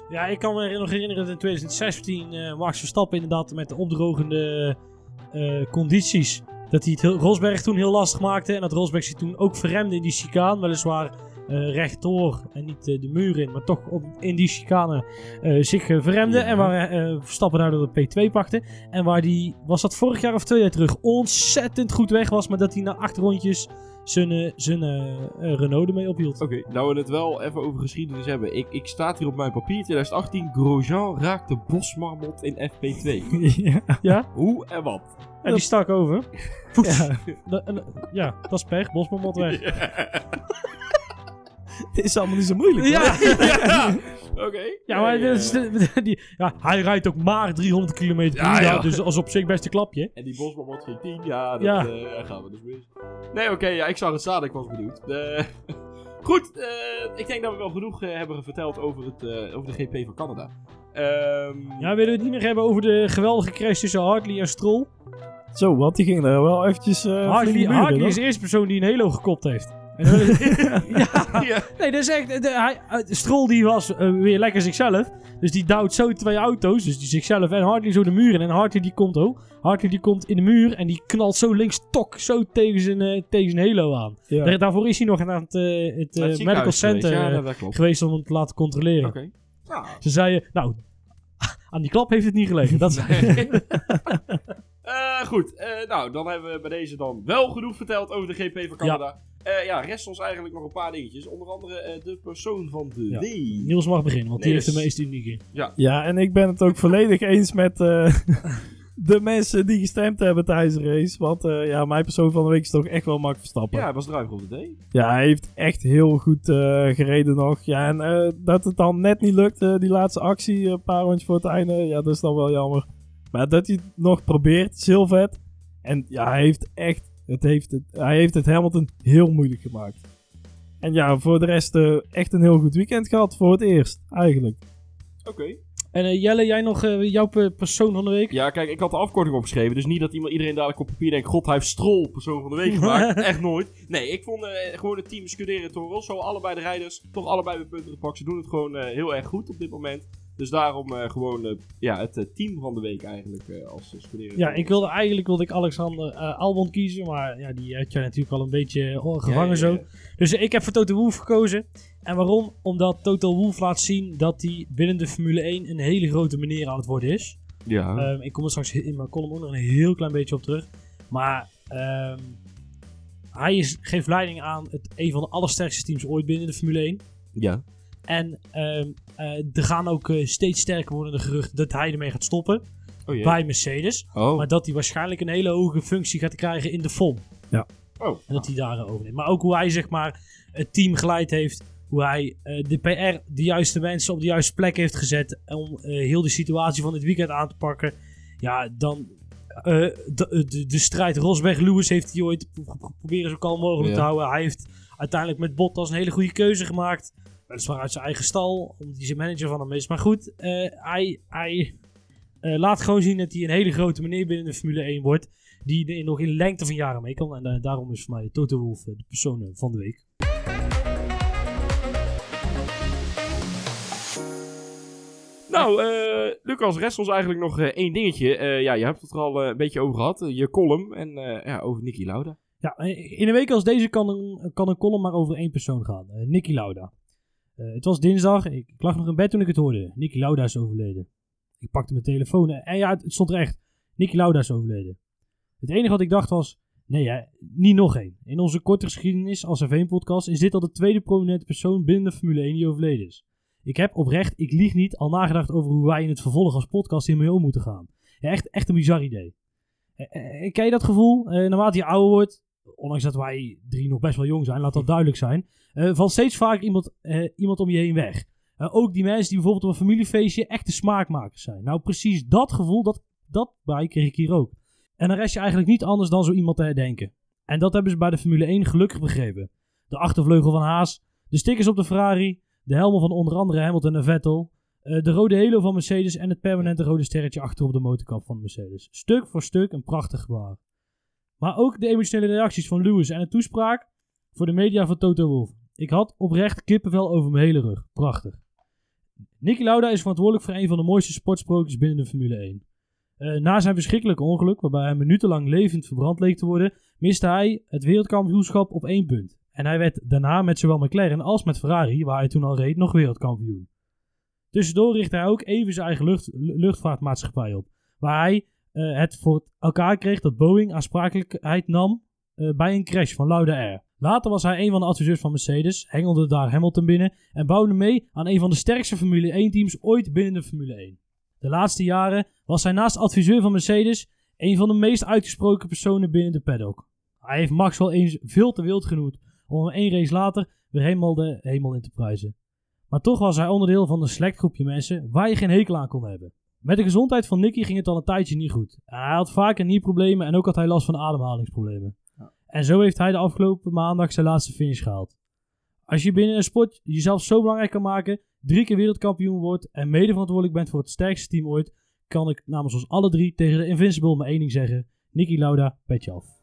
Ja, ik kan me nog herinneren dat in 2016 eh Max Verstappen inderdaad met de opdrogende eh, condities, dat hij het heel, Rosberg toen heel lastig maakte. En dat Rosberg zich toen ook verremde in die chicane, weliswaar eh rechtdoor en niet eh, de muur in, maar toch op, in die chicane eh, zich eh, verremde. Ja. En waar Verstappen daardoor de P2 pakte. En waar die, was dat vorig jaar of twee jaar terug, ontzettend goed weg was, maar dat hij na acht rondjes zijn, zijn eh, Renault ermee ophield. Oké, nou we het wel even over geschiedenis hebben. Ik, ik staat hier op mijn papier 2018. Grosjean raakte bosmarmot in FP2. [LAUGHS] ja. Ja? Hoe en wat? En die stak over. [LAUGHS] ja, [LAUGHS] ja, dat is pech. Bosmamot weg. Het [LAUGHS] is allemaal niet zo moeilijk. Ja, [LAUGHS] ja. [LAUGHS] Oké. ja maar is de- die, ja, hij rijdt ook maar 300 km per uur. Ja, dus als op zich best een klapje. En die bosmarmot ging 10. Ja, dat Ja. eh, daar gaan we dus mis. Nee, oké, ja, ik zag het staan. Ik was benieuwd. Eh, goed, eh, ik denk dat we wel genoeg eh, hebben verteld over, het, eh, over de GP van Canada. Ehm, Ja, willen we het niet nog hebben over de geweldige crash tussen Hartley en Stroll? Zo, want die ging er wel eventjes uh, Hartley, Hartley is de eerste persoon die een Halo gekopt heeft. Ja, [LAUGHS] ja. nee, dat is echt... De, hij, eh, Stroll die was eh, weer lekker zichzelf. Dus die duwt zo twee auto's. Dus die zichzelf en Hartley zo de muur in. En Hartley die komt ook. Hartley die komt in de muur. En die knalt zo links tok zo tegen zijn, eh, tegen zijn Halo aan. Ja. Daar- Daarvoor is hij nog naar het, het het medical geweest. center Ja, geweest om hem te laten controleren. Ze zeiden, nou, [LAUGHS] aan die klap heeft het niet gelegen. Dat Eh, [LAUGHS] goed, eh, nou, dan hebben we bij deze dan wel genoeg verteld over de GP van Canada. Ja, ja rest ons eigenlijk nog een paar dingetjes. Onder andere eh, de persoon van de Ja. week. Niels mag beginnen, want die heeft de meest unieke. Ja, en ik ben het ook volledig eens met eh, [LAUGHS] de mensen die gestemd hebben tijdens de race. Want eh, ja, mijn persoon van de week is toch echt wel Max Verstappen. Ja, Ja, hij was driver of the day. hij heeft echt heel goed eh, gereden nog. Ja, en eh, dat het dan net niet lukte, die laatste actie, een paar rondjes voor het einde. Ja, dat is dan wel jammer. Maar dat hij het nog probeert, is heel vet. En ja, hij heeft echt, het heeft het, hij heeft het Hamilton heel moeilijk gemaakt. En ja, voor de rest eh, echt een heel goed weekend gehad, voor het eerst, eigenlijk. Oké. En eh, Jelle, jij nog eh, jouw pe- persoon van de week? Ja, kijk, ik had de afkorting opgeschreven. Dus niet dat iemand, iedereen dadelijk op papier denkt... God, hij heeft Strol persoon van de week gemaakt. [LAUGHS] Echt nooit. Nee, ik vond eh, gewoon het team Scudero Toro Rosso... allebei de rijders, toch allebei weer punten gepakt. Ze doen het gewoon eh, heel erg goed op dit moment. Dus daarom eh, gewoon eh, ja, het eh, team van de week eigenlijk als uh, Scudero Ja, ik wilde eigenlijk wilde ik Alexander Albon kiezen, maar ja, die had jij natuurlijk al een beetje gevangen Ja, zo. ja. Dus ik heb voor Toto Wolff gekozen. En waarom? Omdat Toto Wolff laat zien dat hij binnen de Formule 1 een hele grote meneer aan het worden is. Ja. Ehm, ik kom er straks in mijn column ook nog een heel klein beetje op terug. Maar ehm, hij is, geeft leiding aan het, een van de allersterkste teams ooit binnen de Formule 1. ja. En ehm, eh, er gaan ook eh, steeds sterker worden de geruchten dat hij ermee gaat stoppen Oh bij Mercedes. Oh. Maar dat hij waarschijnlijk een hele hoge functie gaat krijgen in de FOM. oh. En dat hij daar eh, overneemt. Maar ook hoe hij zeg maar het team geleid heeft. Hoe hij eh, de PR, de juiste mensen op de juiste plek heeft gezet. Om eh, heel de situatie van dit weekend aan te pakken. Ja, dan. eh, de, de, de strijd Rosberg-Lewis heeft hij ooit pro- pro- proberen zo kalm mogelijk Ja. te houden. Hij heeft uiteindelijk met Bottas een hele goede keuze gemaakt. Weliswaar uit zijn eigen stal, omdat hij zijn manager van hem is. Maar goed, eh, hij, hij, Eh, laat gewoon zien dat hij een hele grote meneer binnen de Formule 1 wordt. Die er nog in lengte van jaren mee kan. En eh, daarom is voor mij Toto Wolff eh, de persoon van de week. Nou, eh, Lucas, rest ons eigenlijk nog één dingetje. Eh, ja, je hebt het er al een beetje over gehad. eh, je column en ja, over Nicky Lauda. Ja, in een week als deze kan een, kan een column maar over één persoon gaan. Nicky Lauda. Eh, het was dinsdag. Ik, lag nog in bed toen ik het hoorde. Nicky Lauda is overleden. Ik pakte mijn telefoon en, ja, het, stond er echt. Nicky Lauda is overleden. Het enige wat ik dacht was... Nee, hè, niet nog één. In onze korte geschiedenis als F1-podcast is dit al de tweede prominente persoon binnen de Formule 1 die overleden is. Ik heb oprecht, ik lieg niet, al nagedacht over hoe wij in het vervolg als podcast hiermee om moeten gaan. Ja, echt, echt een bizar idee. Eh, eh, ken je dat gevoel? Eh, naarmate je ouder wordt, ondanks dat wij drie nog best wel jong zijn, laat dat duidelijk zijn, valt steeds vaker iemand, eh, iemand om je heen weg. Eh, ook die mensen die bijvoorbeeld op een familiefeestje echte smaakmakers zijn. Nou, precies dat gevoel, dat, dat bij kreeg ik hier ook. En dan rest je eigenlijk niet anders dan zo iemand te herdenken. En dat hebben ze bij de Formule 1 gelukkig begrepen. De achtervleugel van Haas, de stickers op de Ferrari, de helmen van onder andere Hamilton en Vettel, de rode halo van Mercedes en het permanente rode sterretje achter op de motorkap van Mercedes. Stuk voor stuk een prachtig gebaar. Maar ook de emotionele reacties van Lewis en een toespraak voor de media van Toto Wolff. Ik had oprecht kippenvel over mijn hele rug. Prachtig. Nicky Lauda is verantwoordelijk voor een van de mooiste sportsprookjes binnen de Formule 1. Eh, na zijn verschrikkelijke ongeluk, waarbij hij minutenlang levend verbrand leek te worden, miste hij het wereldkampioenschap op één punt. En hij werd daarna met zowel McLaren als met Ferrari, waar hij toen al reed, nog wereldkampioen. Tussendoor richtte hij ook even zijn eigen lucht, lu- luchtvaartmaatschappij op, waar hij eh, het voor elkaar kreeg dat Boeing aansprakelijkheid nam eh, bij een crash van Lauda Air. Later was hij een van de adviseurs van Mercedes, hengelde daar Hamilton binnen en bouwde mee aan een van de sterkste Formule 1 teams ooit binnen de Formule 1. De laatste jaren was hij naast adviseur van Mercedes een van de meest uitgesproken personen binnen de paddock. Hij heeft Max wel eens veel te wild genoemd om hem één race later weer helemaal de hemel in te prijzen. Maar toch was hij onderdeel van een select groepje mensen waar je geen hekel aan kon hebben. Met de gezondheid van Nicky ging het al een tijdje niet goed. Hij had vaker nierproblemen en ook had hij last van ademhalingsproblemen. En zo heeft hij de afgelopen maandag zijn laatste finish gehaald. Als je binnen een sport jezelf zo belangrijk kan maken, drie keer wereldkampioen wordt en mede verantwoordelijk bent voor het sterkste team ooit, kan ik namens ons alle drie tegen de Invincible maar één ding zeggen. Nicky Lauda, petje af.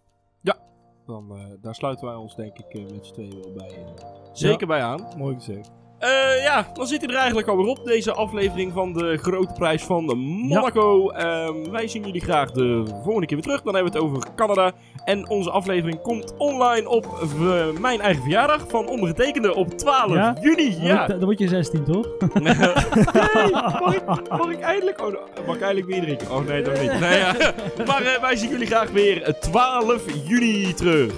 Dan, eh, daar sluiten wij ons denk ik eh, met z'n tweeën wel bij. eh, zeker bij aan. Mooi gezegd. Eh, ja, dan zit hij er eigenlijk alweer op. Deze aflevering van de grote prijs van Monaco. Ehm, wij zien jullie graag de volgende keer weer terug. Dan hebben we het over Canada. En onze aflevering komt online op mijn eigen verjaardag van ondergetekende op 12 Ja? juni. Ja. dan word je 16, toch? [LAUGHS] [LAUGHS] nee, mag, ik, mag ik eindelijk... Oh, mag ik eindelijk weer drinken? Oh nee, dat niet. Nee, ja. [LAUGHS] Maar eh, wij zien jullie graag weer 12 juni terug.